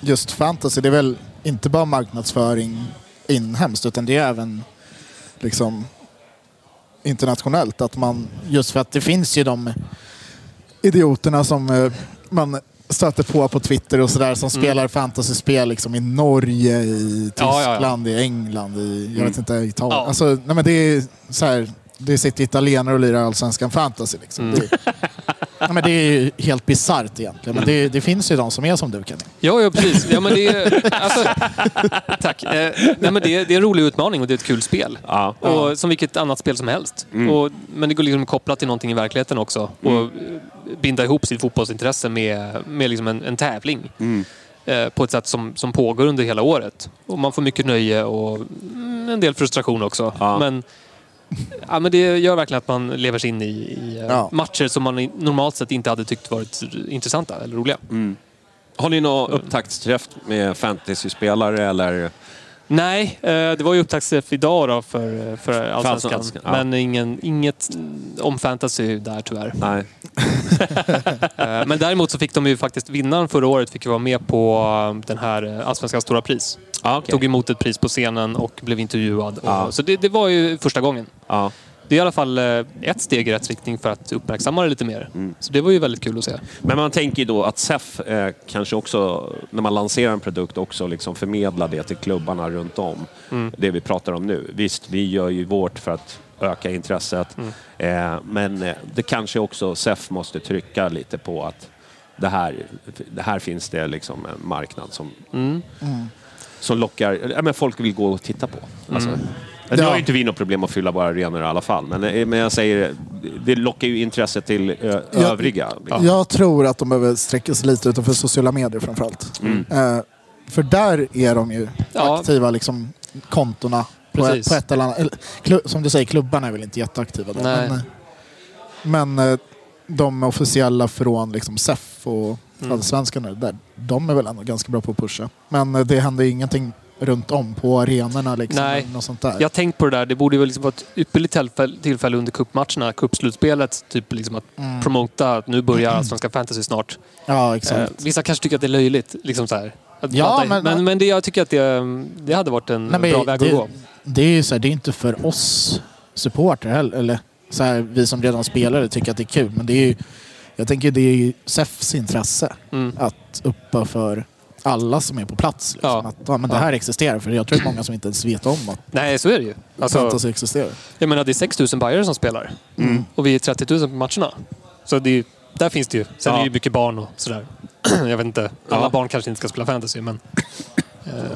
just fantasy. Det är väl inte bara marknadsföring inhemskt utan det är även liksom internationellt. Att man, just för att det finns ju de idioterna som eh, man stöter på på Twitter och sådär som spelar fantasyspel liksom i Norge, i Ja, ja, ja. Tyskland, i England, i jag vet inte, Italien. Ja. Alltså, nej, men det är så här, det sitter italienare och lirar allsvenskan fantasy. Liksom. Det, ja, men det är ju helt bisarrt egentligen. Men det, det finns ju de som är som du Kenny. Ja, ja, precis. Ja, men det är, alltså, tack. Eh, nej, men det, är, det är en rolig utmaning och det är ett kul spel. Ja. Och, som vilket annat spel som helst. Och, men det går liksom kopplat till någonting i verkligheten också. Och eh, binda ihop sitt fotbollsintresse med, med liksom en, en tävling. Eh, på ett sätt som, som pågår under hela året. Och man får mycket nöje och mm, en del frustration också. Ja. Men ja, men det gör verkligen att man lever sig in i, i eh, Ja. matcher som man normalt sett inte hade tyckt varit intressanta eller roliga. Har ni någon upptaktsträff med fantasyspelare eller? Nej, eh, det var ju upptaktsträff idag då för, för Allsvenskan. Ja. Men ingen, inget mm, om fantasy där tyvärr. Nej. Eh, Men däremot så fick de ju faktiskt, vinnaren förra året fick ju vara med på eh, den här eh, Allsvenskans stora pris. Ah, okay. Tog emot ett pris på scenen och blev intervjuad. Och, Ja. Så det, det var ju första gången. ja. Det är i alla fall eh, ett steg i rätt riktning för att uppmärksamma det lite mer. Mm. Så det var ju väldigt kul att se. Men man tänker ju då att SEF eh, kanske också, när man lanserar en produkt, också liksom förmedlar det till klubbarna runt om. Mm. Det vi pratar om nu. Visst, vi gör ju vårt för att öka intresset. Mm. Eh, men eh, det kanske också SEF måste trycka lite på att det här, det här finns det liksom en marknad som, Mm. som lockar... Ja, men folk vill gå och titta på. Alltså, Mm. Nu Ja. har ju inte vi något problem att fylla våra arenor i alla fall, men, eh, men jag säger, det lockar ju intresse till ö, Ja. övriga. Jag tror att de behöver sträcka sig lite utanför sociala medier framförallt. Mm. Eh, för där är de ju Ja. aktiva, liksom, kontona. På, Precis. på ett eller annat. Eller, som du säger, klubbarna är väl inte jätteaktiva. Nej. Men, eh, men eh, de officiella från liksom, SEF och Mm. Allsvenskan, nu, där, de är väl ändå ganska bra på att pusha. Men eh, det händer ju ingenting runt om på arenorna. Liksom, Nej. Något sånt där. Jag tänkt på det där. Det borde ju liksom vara ett ypperligt tillfälle, tillfälle under cupmatcherna, cupslutspelet, typ liksom att Mm. promota att nu börjar Allsvenska fantasy snart. Ja, Eh, exakt. vissa kanske tycker att det är löjligt. Liksom så här. Att Ja, blanda- men- men, men det, jag tycker att det, det hade varit en Nej, bra väg det, att gå. Det är ju så här, det är inte för oss supportrar heller. Eller så här, vi som redan spelar det tycker att det är kul. Men det är ju, jag tänker det är ju SEFs intresse Mm. att uppa för alla som är på plats. Liksom. Ja. Att ja, men det här existerar. För jag tror att många som inte ens vet om att Nej, så är det ju. Alltså, fantasy existerar. jag menar, det är 6 000 bajare som spelar. Mm. Och vi är 30 000 på matcherna. Så det, är- där finns det ju. Sen Ja. är det ju mycket barn och sådär. jag vet inte. Alla Ja. barn kanske inte ska spela fantasy, men...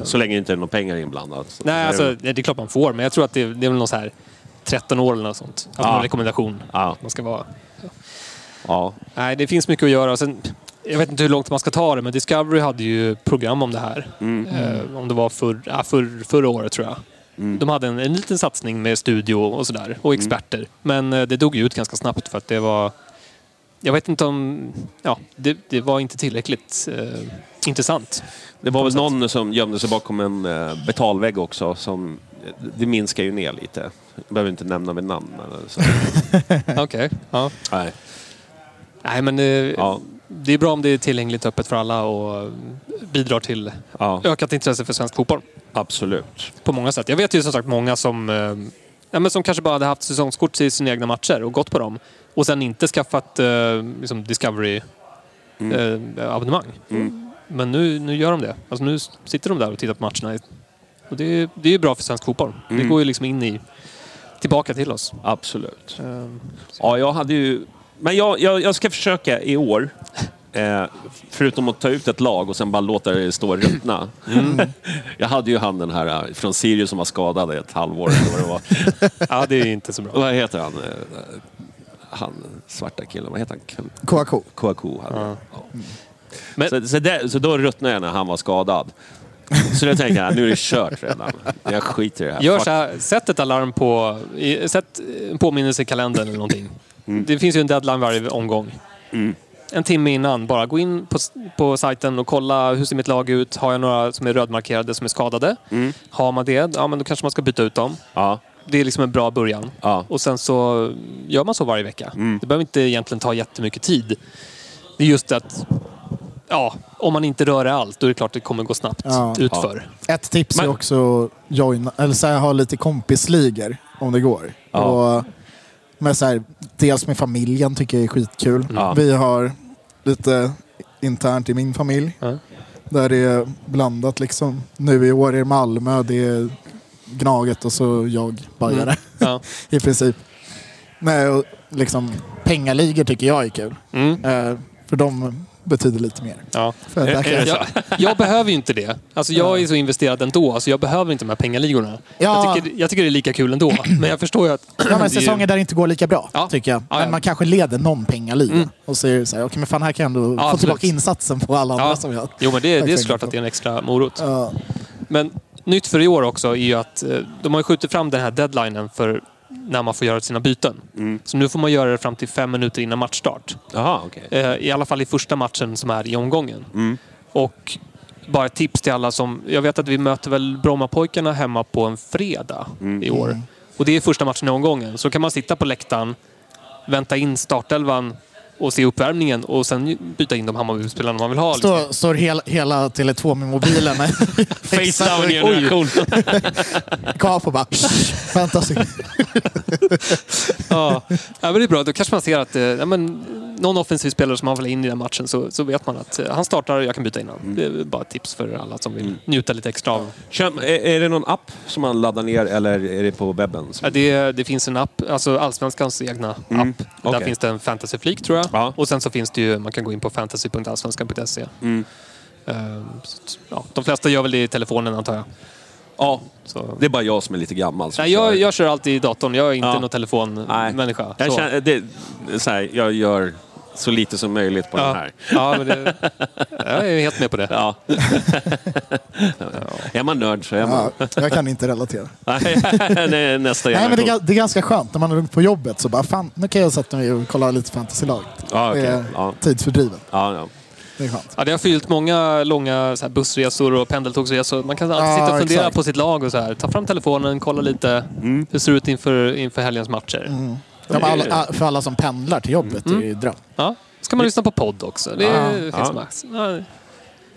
Så länge det inte är några pengar inblandat. Nej, alltså, det är klart man får, men jag tror att det, är- det är väl någon så här 13 år eller något sånt. Alltså Ja. någon rekommendation. Ja, Man ska vara... ja. Nej, det finns mycket att göra. Sen, jag vet inte hur långt man ska ta det, men Discovery hade ju program om det här. Mm. Eh, om det var för, ja, för, förra året tror jag. Mm. De hade en, en liten satsning med studio och sådär. Och experter. Men eh, det dog ju ut ganska snabbt för att det var... Jag vet inte om... Ja, det, det var inte tillräckligt eh, intressant. Det var väl någon som gömde sig bakom en eh, betalvägg också. Som, det minskar ju ner lite. Jag behöver inte nämna med namn. Okej. Ja. Nej. Nej, men eh, Ja, det är bra om det är tillgängligt öppet för alla och eh, bidrar till ja, ökat intresse för svensk fotboll. absolut. På många sätt. Jag vet ju som sagt många som, eh, ja, men som kanske bara hade haft säsongskort till sina egna matcher och gått på dem. Och sen inte skaffat eh, liksom Discovery-abonnemang. Mm. Men nu, nu gör de det. Alltså nu sitter de där och tittar på matcherna. Och det, är- det är ju bra för svensk fotboll. Det Mm. går ju liksom in i... Tillbaka till oss. Absolut. Eh, Ja, jag hade ju... Men jag, jag, jag ska försöka i år, eh, förutom att ta ut ett lag och sen bara låta det stå och ruttna. Jag hade ju han den här eh, från Sirius som var skadad i ett halvår eller vad det var. Ja, det är inte så bra. Vad heter han? Eh, Han svarta killen, vad heter han? KAK. Kouakou hade jag. ja. Men- så, så, det, så då ruttnade jag när han var skadad. Så då tänkte jag, nu är det kört redan. Jag skiter i det här. Gör så här, sätt ett alarm på... i- Sätt en påminnelse i kalendern eller någonting. Det finns ju en deadline varje omgång. Mm. En timme innan, bara gå in på, på sajten och kolla hur ser mitt lag ut. Har jag några som är rödmarkerade som är skadade? Mm. Har man det, ja men då kanske man ska byta ut dem. Ja, Det är liksom en bra början. ja. Och sen så gör man så varje vecka. Mm. Det behöver inte egentligen ta jättemycket tid. Det är just att, ja, om man inte rör i allt, då är det klart att det kommer gå snabbt Ja. utför. Ett tips Men- är också att joina, eller så här, ha lite kompisligor om det går. Ja. Och med så här, dels med familjen tycker jag är skitkul. Ja. Vi har lite internt i min familj. Ja. Där det är blandat liksom. Nu i år är det Malmö, det är Gnaget och så jag, bajare. Mm. Ja. I princip. Nej, och liksom pengaligor tycker jag är kul. Mm. Eh, för de betyder lite mer. Ja. För att där kan jag, Jag, jag behöver ju inte det. Alltså jag är så investerad ändå, så jag behöver inte de här pengaligorna. Ja. Jag, tycker, jag tycker det är lika kul ändå. Men jag förstår ju att... Ja, men är ju- säsonger där det inte går lika bra, Ja. tycker jag. Ja, Men ja. man kanske leder någon pengaliga. Mm. Och så är det så här, okej men fan här kan jag ändå få tillbaka insatsen på alla andra Ja. som jag... Jo, men det, det är såklart att det är en extra morot. Ja. Men nytt för i år också är ju att eh, de har ju skjutit fram den här deadlinen för när man får göra sina byten. Så nu får man göra det fram till fem minuter innan matchstart. Jaha, okej. Eh, I alla fall i första matchen som är i omgången. Och bara ett tips till alla som... Jag vet att vi möter väl Brommapojkarna hemma på en fredag i år. Och det är första matchen i omgången. Så kan man sitta på läktaren, vänta in startelvan och se uppvärmningen och sen byta in de Hammarbyspelarna man vill ha. liksom. Står, står hela, hela Tele2 med mobilen med Face-down-generation. kvar på bara... Fantasy. Ja. ja, men det är bra. Då kanske man ser att eh, ja, men, någon offensiv spelare som man vill in i den matchen så, så vet man att eh, han startar och jag kan byta in honom. Det är bara ett tips för alla som vill njuta lite extra av. Kör- Är, är det någon app som man laddar ner eller är det på webben? Ja, det, det finns en app, alltså Allsvenskans egna app. Där finns det en fantasyflik tror jag. Ja. Och sen så finns det ju, man kan gå in på fantasy.allsvenskan.se. Ehm, så att, ja, de flesta gör väl det i telefonen antar jag. Ja, Så. det är bara jag som är lite gammal. Nej, jag, jag kör alltid i datorn. Jag är inte Ja. någon telefonmänniska. Jag, känner, det, så här, jag gör så lite som möjligt på den Ja, här. ja men det, jag är helt med på det. Ja. är man nörd så är man. Ja, jag kan inte relatera. Nej, det är nästa Nej, men det, är, det är ganska skönt när man är på jobbet så bara fan, nu kan jag sätta mig och kolla lite fantasylag. Ja, okej. Det är Ja. tidsfördrivet. Ja, ja. Det är skönt. Ja, det har fyllt många långa så här, bussresor och pendeltågsresor. Man kan alltid Ja, sitta och fundera exakt. på sitt lag och så här. Ta fram telefonen, kolla lite hur det ser ut inför, inför helgens matcher. Ja, men alla, för alla som pendlar till jobbet är det ju dröm. Ja. Ska man lyssna på podd också. Det Ja, finns ja. max. Ja.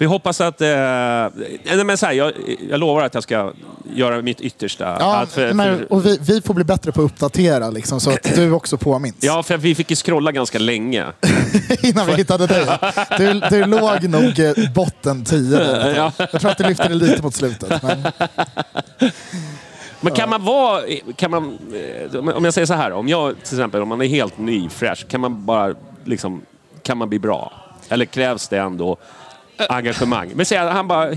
Vi hoppas att... Eh, nej, men så här, jag, jag lovar att jag ska göra mitt yttersta. Ja, att för, men, och vi, vi får bli bättre på att uppdatera liksom, så att du också påminns. ja, för vi fick ju scrolla ganska länge. Innan vi hittade dig. Du, du låg nog eh, botten 10 där. Ja. Jag tror att du lyfte det lite mot slutet. Men, Men kan man vara... Kan man, eh, om jag säger så här, om jag till exempel, om man är helt ny, fräsch, kan man bara liksom... Kan man bli bra? Eller krävs det ändå engagemang? Men säg att han bara,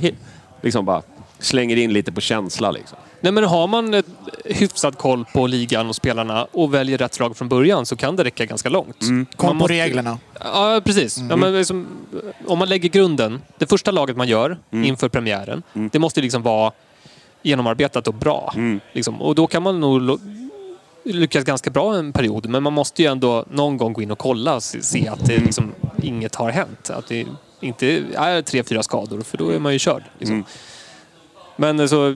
liksom bara slänger in lite på känsla liksom. Nej, men har man hyfsad koll på ligan och spelarna och väljer rätt lag från början så kan det räcka ganska långt. kom Man på måste- reglerna. Ja, precis. Ja, men liksom, om man lägger grunden, det första laget man gör inför premiären, det måste ju liksom vara genomarbetat och bra. Liksom. Och då kan man nog lyckas ganska bra en period, men man måste ju ändå någon gång gå in och kolla och se, att det liksom, inget har hänt. Att det inte är tre, fyra skador, för då är man ju körd. Liksom. Men eh, så,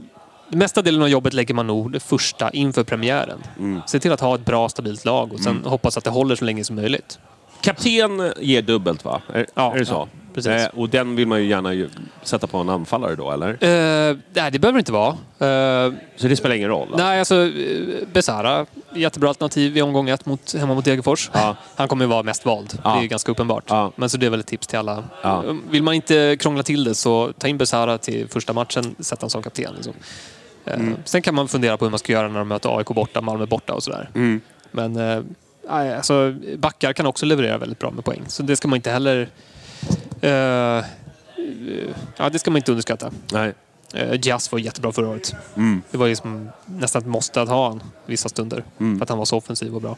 mesta delen av jobbet lägger man nog det första inför premiären. Se till att ha ett bra, stabilt lag och sen hoppas att det håller så länge som möjligt. Kapten ger dubbelt va? Är, Ja, är det så? ja, precis. Eh, och den vill man ju gärna ju sätta på en anfallare då, eller? Eh, nej, det behöver inte vara. Eh, Så det spelar ingen roll? va? nej, alltså eh, Besara, jättebra alternativ i omgång ett mot, hemma mot Degerfors. Ja. Han kommer ju vara mest vald. Ja. Det är ju ganska uppenbart. Ja. Men så det är väl ett tips till alla. Eh, Vill man inte krångla till det så ta in Besara till första matchen, sätt han som kapten. Liksom. Eh, Mm. Sen kan man fundera på hur man ska göra när de möter AIK borta, Malmö borta och sådär. Mm. Men alltså, backar kan också leverera väldigt bra med poäng. Så det ska man inte heller... eh, eh, ja, det ska man inte underskatta. Nej. Uh, Jazz var jättebra förra året. Mm. Det var liksom nästan ett måste att ha han vissa stunder. För att han var så offensiv och bra.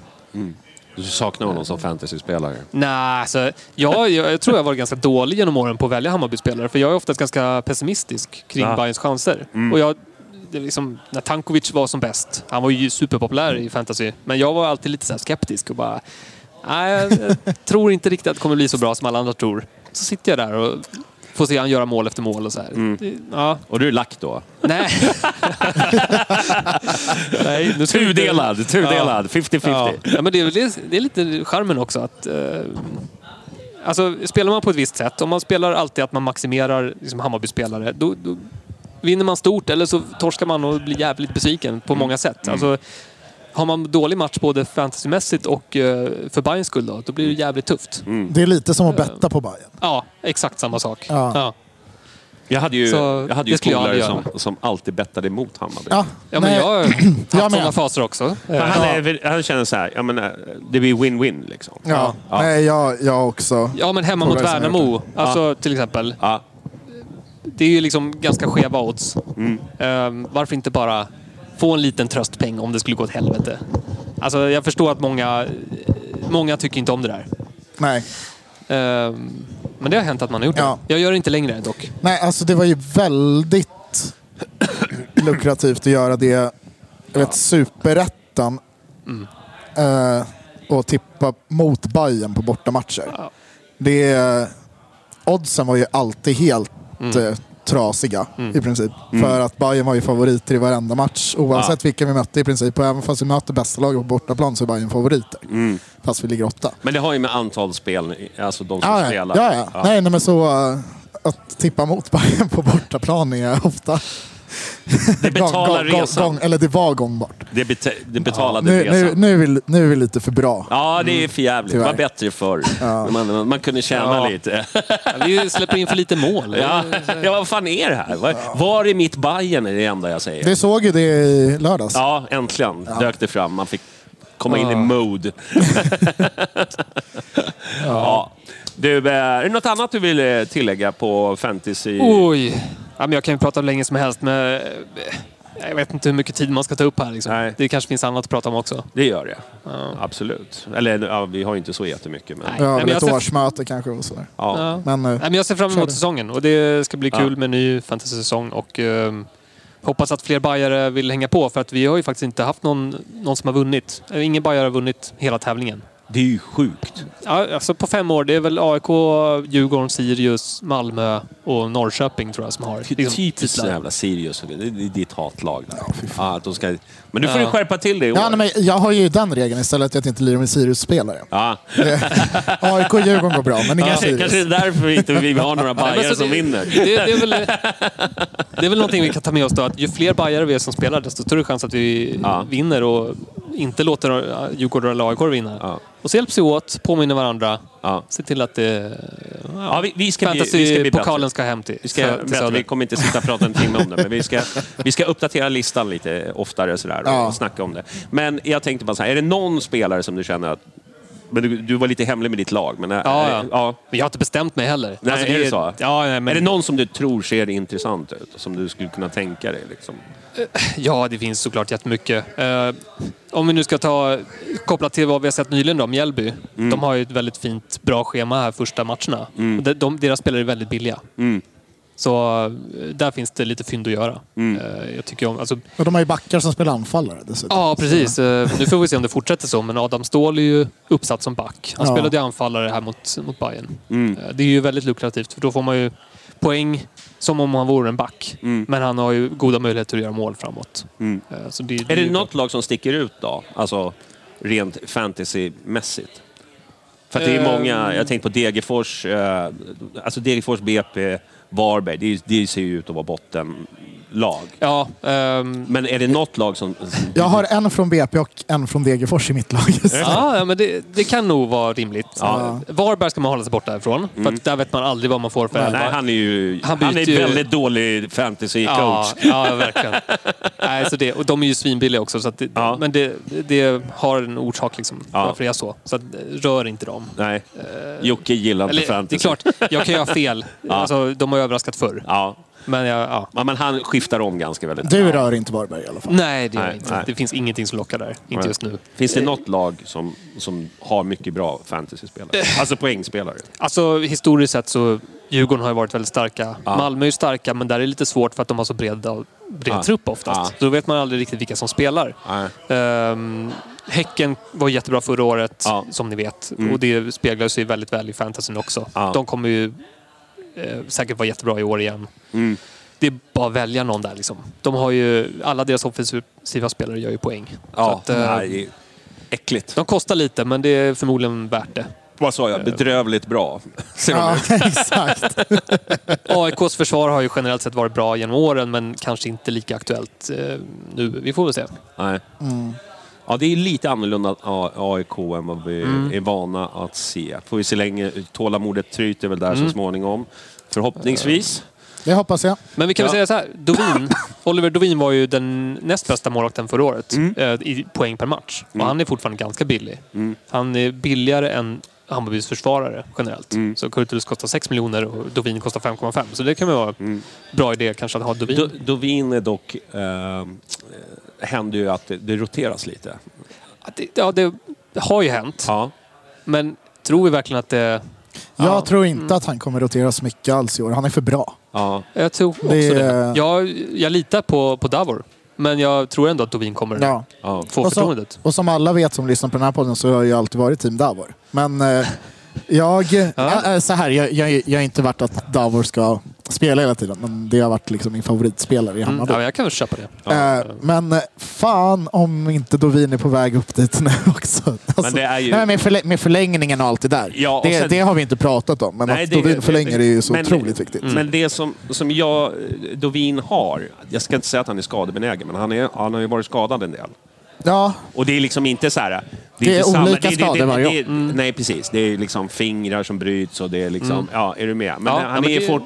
Du saknar honom som fantasyspelare? Nej, alltså, jag, jag, tror jag har varit ganska dålig genom åren på att välja Hammarby-spelare. För jag är oftast ganska pessimistisk kring Ja. Bayerns chanser. Och jag, liksom, när Tankovic var som bäst, han var ju superpopulär i fantasy. Men jag var alltid lite så skeptisk och bara... Nej, jag tror inte riktigt att det kommer bli så bra som alla andra tror. Så sitter jag där och får se han göra mål efter mål och så här. Det, ja, Och du är lack då? nej. nej nu ska vi inte- Tudelad, tudelad. 50-50. Ja. ja, men det är, väl det, det är lite charmen också att... Eh, alltså, spelar man på ett visst sätt, om man spelar alltid att man maximerar liksom, Hammarby-spelare, då, då vinner man stort eller så torskar man och blir jävligt besviken på många sätt. Alltså, har man dålig match både fantasymässigt och eh, för Bayerns skull då, då blir det jävligt tufft. Det är lite som att betta på Bayern. Ja, exakt samma sak. Ja. Ja. Jag hade ju, Så jag hade ju polare som, som alltid bettade emot Hammarby. Ja, Ja, men jag har haft sådana faser också. Men han, är, han känner så här, jag menar, det blir win-win liksom. ja. Ja. Nej, jag, jag också. Ja, men hemma mot Värnamo, alltså till exempel. Ja. Det är ju liksom ganska skeva odds. Mm. Ehm, varför inte bara få en liten tröstpeng om det skulle gå åt helvete? Alltså, jag förstår att många, många tycker inte om det där. Nej. Ehm, men det har hänt att man har gjort Ja. det. Jag gör det inte längre dock. Nej, alltså det var ju väldigt lukrativt att göra det. Jag vet, Superettan eh, och tippa mot Bayern på bortamatcher. Ja. Det, oddsen var ju alltid helt Mm. Trasiga i princip. För att Bayern var ju favoriter i varenda match oavsett vilka vi mötte i princip. Och även fast vi möter bästa laget på bortaplan så är Bayern favoriter. Fast vi ligger åtta. Men det har ju med antal spel, alltså de som Ja, ja. spelar. ja, ja. Nej, nej, men så eh, att tippa mot Bayern på bortaplan är ofta... Det betalar gång, gång, resan. gång, eller det var gångbart. Det, bet det betalade Nu, resan. nu, nu, är vi, nu är vi lite för bra. Ja, det är för jävligt. Det var bättre förr. Man, man, man kunde tjäna Ja. lite. Ja, Vi släpper in för lite mål. Ja, ja, vad fan är det här? Var, var är mitt Bajen är det enda jag säger. Det såg ju det i lördags. Ja, äntligen dök det fram. Man fick komma in i mode. ja. Du, eh, är det något annat du vill eh, tillägga på fantasy? Oj! Ja, men jag kan ju prata länge som helst, men eh, jag vet inte hur mycket tid man ska ta upp här. Liksom. Nej. Det kanske finns annat att prata om också. Det gör det. Absolut. Eller ja, vi har ju inte så jättemycket. Men, Nej. Ja, men ett ser- årsmöte kanske och sådär. ja. Ja. Men eh, Nej, men jag ser fram emot säsongen och det ska bli kul Ja. med en ny fantasy-säsong. Och, ehm, hoppas att fler bajare vill hänga på för att vi har ju faktiskt inte haft någon, någon som har vunnit. Eh, Ingen bajare har vunnit hela tävlingen. Det är ju sjukt. Ja, alltså på fem år, det är väl AIK, Djurgården, Sirius, Malmö och Norrköping tror jag som har. Liksom, typiskt titlar. jävla Sirius. Det är det är ditt hatlag. Där. Ja, att de ska... Men nu får du skärpa till det i år. ja, nej, men jag har ju den regeln istället att jag inte lirar med Sirius-spelare. Ja. AIK och Djurgården går bra, men inga Kanske, Sirius. kanske det är därför vi inte vi har några bajare som det, vinner. Det, det, är väl, det är väl någonting vi kan ta med oss då, att ju fler bajare vi är som spelar, desto större chans att vi Ja. vinner och inte låter äh, Djurgården eller AIK vinna. Ja. Och så hjälps vi åt, påminner varandra, Ja. se till att det... Ja, vi, vi, ska bli, vi ska bli bättre. ska hem till, Vi, ska, till bättre. Vi kommer inte sitta och prata en timme om det, men vi ska, vi ska uppdatera listan lite oftare sådär, och, Ja. och snacka om det. Men jag tänkte bara så här, är det någon spelare som du känner att... Men du, du var lite hemlig med ditt lag, men... är- Ja, är- ja. ja. Men jag har inte bestämt mig heller. Alltså, Nej, är det så? Ja, nej, men, Är det någon som du tror ser intressant ut? Som du skulle kunna tänka dig? Liksom? Ja, det finns såklart jättemycket. Eh, om vi nu ska ta kopplat till vad vi har sett nyligen då, Mjällby. Mm. De har ju ett väldigt fint, bra schema här första matcherna. Och de, de, deras spelare är väldigt billiga. Mm. Så eh, där finns det lite fynd att göra. Mm. Eh, jag tycker om, alltså, Och de har ju backar som spelar anfallare dessutom. ja, precis. Eh, nu får vi se om det fortsätter så, men Adam Ståhl är ju uppsatt som back. Han Ja. spelade ju anfallare här mot, mot Bayern. Mm. Eh, Det är ju väldigt lukrativt, för då får man ju poäng som om han vore en back. Mm. Men han har ju goda möjligheter att göra mål framåt. Mm. Eh, Så det, Är det ju- något lag som sticker ut då? Alltså rent fantasymässigt? För att det är Ehm. många, jag tänkte på Degerfors, eh, alltså Degerfors, BP, Varberg, det, det ser ju ut att vara bottenlag. Ja, ehm, Men är det något lag som... Jag har en från BP och en från Degerfors i mitt lag. ja, ja, men det, det kan nog vara rimligt. Ja. Varberg ska man hålla sig borta ifrån. För att där vet man aldrig vad man får för. Nej, han är ju Han han, är ju- väldigt dålig fantasy-coach. Ja, ja, verkligen. Nej, så det, och de är ju svinbilliga också. Så att det, Ja. Men det, det har en orsak liksom, Ja. varför det är så. Så att, rör inte dem. Nej, Jocke gillar inte Eller, det är fantasy. klart, jag kan ju ha fel. Alltså, de har överraskat förr. Ja. Men, jag, ja. Ja, men han skiftar om ganska väldigt. Du rör inte Varberg i alla fall. Nej, det gör Nej, jag inte. nej. Det finns ingenting som lockar där. Inte Nej. just nu. Finns det något lag som, som har mycket bra fantasyspelare? Alltså poängspelare. Alltså historiskt sett så Djurgården har ju varit väldigt starka. Ja. Malmö är ju starka men där är det lite svårt för att de har så bred, bred Ja. trupp oftast. Ja. Så då vet man aldrig riktigt vilka som spelar. Nej. Ehm, häcken var jättebra förra året, Ja. som ni vet. Mm. Och det speglar sig väldigt väl i fantasyn också. Ja. De kommer ju eh, säkert vara jättebra i år igen. Mm. Det är bara att välja någon där liksom. De har ju, alla deras offensiva spelare gör ju poäng. Så Ja, att, eh, nej, äckligt. de kostar lite men det är förmodligen värt det. Vad sa jag? Bedrövligt bra. Ja, exakt. AIKs försvar har ju generellt sett varit bra genom åren men kanske inte lika aktuellt eh, nu. Vi får väl se. Nej. Mm. Ja, det är lite annorlunda AIK än vad vi Mm. är vana att se. Får vi se länge. Tålamodet tryter väl där Mm. så småningom. Förhoppningsvis. Det hoppas jag. Men vi kan väl Ja. säga så här. Dovin, Oliver Dovin var ju den näst bästa målvakten förra året Mm. eh, i poäng per match. Och han är fortfarande ganska billig. Mm. Han är billigare än Hammarbys försvarare generellt. Mm. Så Kurtulus kostar 6 miljoner och Dovin kostar 5,5. Så det kan väl vara en bra idé kanske att ha Dovin. Do, Dovin är dock... Eh, händer ju att det, det roteras lite. Ja, det, ja, det har ju hänt. Ja. Men tror vi verkligen att det... Jag tror inte att han kommer rotera så mycket alls i år. Han är för bra. ja. Jag tror också Det- det. Jag, jag litar på, på Davor. Men jag tror ändå att Dovin kommer Ja. Ja. få Och, så, förtroendet. och som alla vet som lyssnar på den här podden så har jag ju alltid varit team Davor. Men eh, jag, äh, så här, jag, jag, jag har inte varit att Davor ska spela hela tiden. Men det har varit liksom min favoritspelare i Mm, Hammarby. ja, jag kan väl köpa det. Eh, men eh, fan om inte Dovin är på väg upp dit nu också. Alltså, det är ju- nej, med, förlä- med förlängningen och allt det där. Ja, det, sen- det har vi inte pratat om. Men Nej, att det- Dovin förlänger är ju så men- otroligt viktigt. Men det som, som jag, Dovin har, jag ska inte säga att han är skadebenägen, men han, är, han har ju varit skadad en del. Ja, Och det är liksom inte så här... Det är inte samma- olika skador varje det, det, Nej, precis. Det är liksom fingrar som bryts och det är liksom... Ja, är du med? Men Ja, han ja, men är det- fort...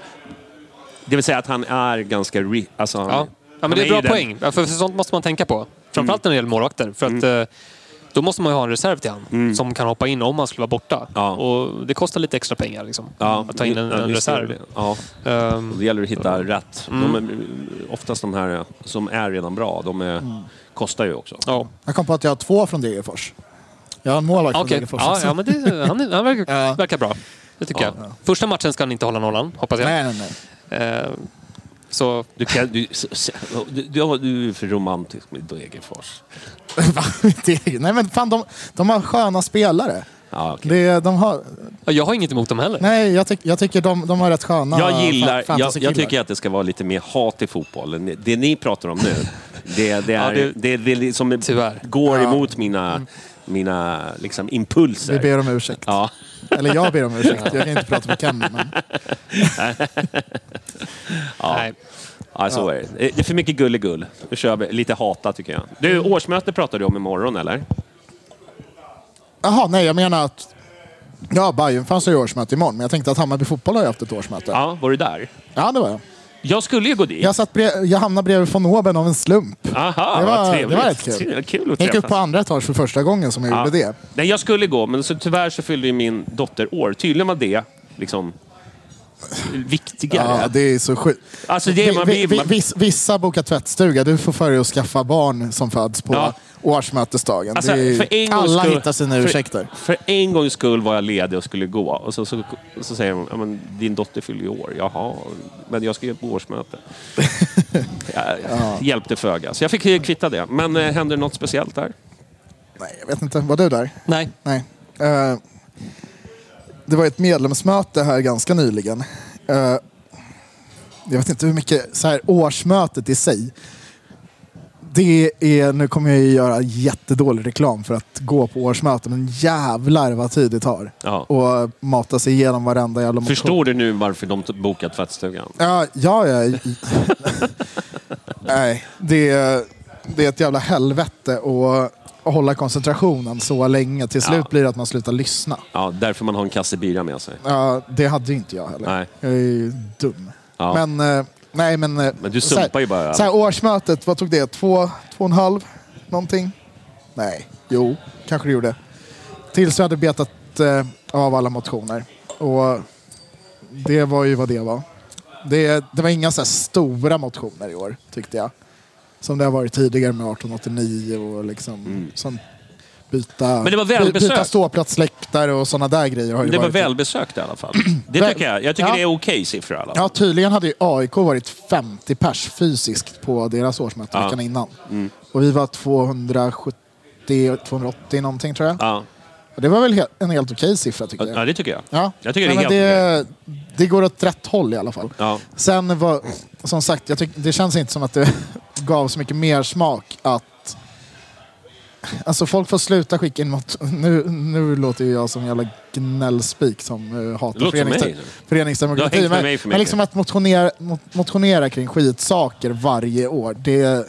Det vill säga att han är ganska... Re, alltså, han, Ja, ja han men det är ju bra den- poäng. Ja, för, för sånt måste man tänka på. Framförallt när det gäller målvakter. För att, eh, då måste man ju ha en reserv till han som kan hoppa in om han skulle vara borta. Ja. Och det kostar lite extra pengar liksom, Ja, att ta in en, ja, en det. reserv. Ja, och det gäller att hitta rätt. De är, oftast de här som är redan bra, de är, kostar ju också. ja. jag kom på att jag har två från Degerfors. Jag har en målvakt från Okej, Degerfors ja, ja, men det, han, han verkar, Ja. verkar bra. Det tycker jag. Första matchen ska han inte hålla nollan, hoppas jag. Nej, nej, nej. Ehm, så Du, kan, du, du, du, du är för romantisk med Degerfors. Nej men fan, de, de har sköna spelare. Ja, okej. Det, de har, ja, jag har inget emot dem heller. nej, jag, tyck, jag tycker de, de har rätt sköna Jag gillar, jag, jag tycker att det ska vara lite mer hat i fotbollen. Det ni pratar om nu, det, det är Ja, det- det, det, det som Tyvärr. går Ja. emot mina, mina liksom, impulser. Vi ber om ursäkt. Ja. Eller jag ber om ursäkt. Jag kan inte prata för Kenny. Men... Nej. Ja, så är det. Det är för mycket gulligull. Nu kör vi lite hata tycker jag. Du, årsmöte pratar du om imorgon eller? Jaha, nej jag menar att... Ja, Bayern fanns ju årsmöte imorgon, men jag tänkte att Hammarby Fotboll har ju haft ett årsmöte. Ja, var du där? Ja, det var jag. Jag skulle ju gå dit. Jag, satt brev, jag hamnade bredvid von oben av en slump. Aha, Det var- trevligt. det var rätt kul. Kul att Jag gick upp på andra etage för första gången som jag Ja. gjorde det. Nej, jag skulle gå, men så, tyvärr så fyllde ju min dotter år. Tydligen var det liksom viktigare. Ja, det är så sjukt. Alltså det, man Vi- vi- man, viss- Vissa bokar tvättstuga. Du får för dig att skaffa barn som föds på Ja. årsmötesdagen. Alltså, är, för alla skull- hittar sina för- ursäkter. För en gångs skull var jag ledig och skulle gå. Och så, så, så säger de, ja, din dotter fyller ju år. Jaha, men jag ska ju på årsmöte. Jag hjälpte föga. Så jag fick kvitta det. Men eh, hände det något speciellt där? Nej, jag vet inte. Var du där? Nej. Nej. Eh, det var ett medlemsmöte här ganska nyligen. Eh, jag vet inte hur mycket, så här, årsmötet i sig. Det är, nu kommer jag ju göra jättedålig reklam för att gå på årsmöte, men jävlar vad tid det tar. Ja. Och mata sig igenom varenda jävla motion. Förstår du nu varför de bokat tvättstugan? Ja, ja, ja. Nej, det är, det är ett jävla helvete att hålla koncentrationen så länge. Till slut Ja. blir det att man slutar lyssna. Ja, därför man har en kasse bira med sig. Ja, det hade ju inte jag heller. Nej. Jag är ju dum. Ja. Men, eh, nej men... eh, Men du sumpar ju bara. Så här, årsmötet, vad tog det? Två, två och en halv? Någonting? Nej, jo, kanske det gjorde. Tills vi hade betat eh, av alla motioner. Och det var ju vad det var. Det, det var inga så stora motioner i år, tyckte jag. Som det har varit tidigare med 1889 och liksom som byta, Mm. Men det var välbesökt. byta ståplatsläktare och sådana där grejer. Har ju Det var välbesökt i alla fall. Det Väl- tycker jag. Jag tycker Ja. det är okej siffror i alla fall. Ja, tydligen hade ju AIK varit 50 pers fysiskt på deras årsmöte Ja. Mm. veckan innan. Och vi var 270, 280 någonting tror jag. Ja, Och det var väl en helt okej siffra tycker ja jag. det tycker jag. Ja. Jag tycker det är Nej, helt det, det går åt rätt håll i alla fall. Ja. Sen var, som sagt, jag tyck, det känns inte som att det gav så mycket mer smak att Alltså folk får sluta skicka in mot... Nu, nu låter ju jag som en jävla gnällspik som uh, hatar förenings- föreningsdemokrati. Men, mig men liksom att motionera, mo- motionera kring skitsaker varje år, det...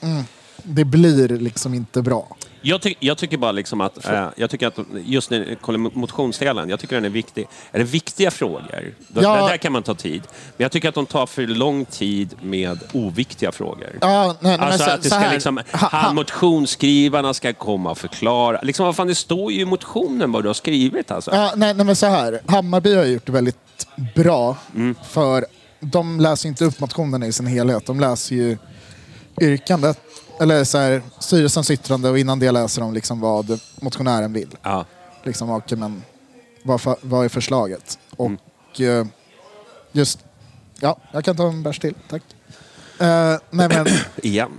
Mm, det blir liksom inte bra. Jag, ty jag tycker bara liksom att, äh, jag tycker att just när motionsdelen, jag tycker den är viktig. Är det viktiga frågor, då, Ja. där, där kan man ta tid. Men jag tycker att de tar för lång tid med oviktiga frågor. Ja, nej, nej, Alltså så, att det ska liksom, ha, ha, motionsskrivarna ska komma och förklara. Liksom, vad fan, det står ju i motionen vad du har skrivit alltså. Ja, nej, nej, men så här. Hammarby har gjort det väldigt bra. Mm. För de läser inte upp motionerna i sin helhet. De läser ju yrkandet, eller så här, styrelsens yttrande och innan det läser de liksom vad motionären vill. Ja. Liksom, okej, men vad, vad är förslaget? Och Mm. eh, just... Ja, jag kan ta en bärs till. Tack. Eh, nej men, Igen.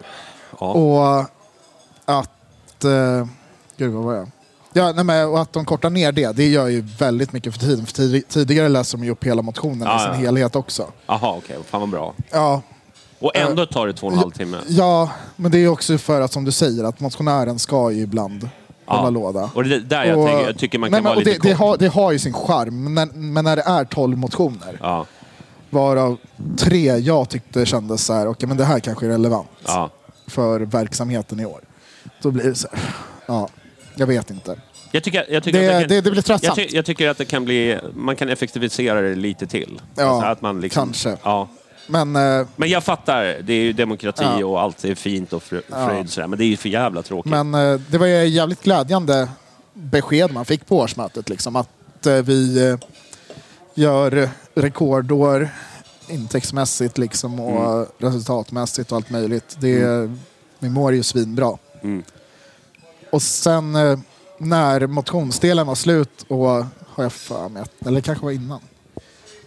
Ja. och att... Eh, gud, vad var jag? Ja, nej men, och att de kortar ner det, det gör ju väldigt mycket för tiden. För tid, tidigare läste de ju upp hela motionen Ja, i sin ja. helhet också. Jaha, okej. Fan vad bra. Ja, Och ändå tar det två och en halv timme. ja, men det är också för att som du säger, att motionären ska ju ibland hålla låda. Och det är där jag, Och- tänker, jag tycker man nej, kan men, vara och lite det, det, kort. har, det har ju sin charm, men när, men när det är 12 motioner, Ja, varav tre jag tyckte kändes så här, okej men det här kanske är relevant ja. för verksamheten i år. Då blir det så här, ja, jag vet inte. Jag tycker, jag tycker Det, att kan, det, det blir jag, tröttsamt. ty, jag tycker att det kan bli... Man kan effektivisera det lite till. Ja, Alltså att man liksom, kanske. Ja. Men eh, Men jag fattar, det är ju demokrati Ja. och allt är fint och frö- fröjd sådär, men det är ju för jävla tråkigt. Men eh, det var ju jävligt glädjande besked man fick på årsmötet. Liksom, att eh, vi eh, gör rekordår intäktsmässigt liksom, och Mm. resultatmässigt och allt möjligt. Det, Vi mår ju svinbra. Mm. Och sen eh, när motionsdelen var slut och har jag för mig, att- eller kanske var innan.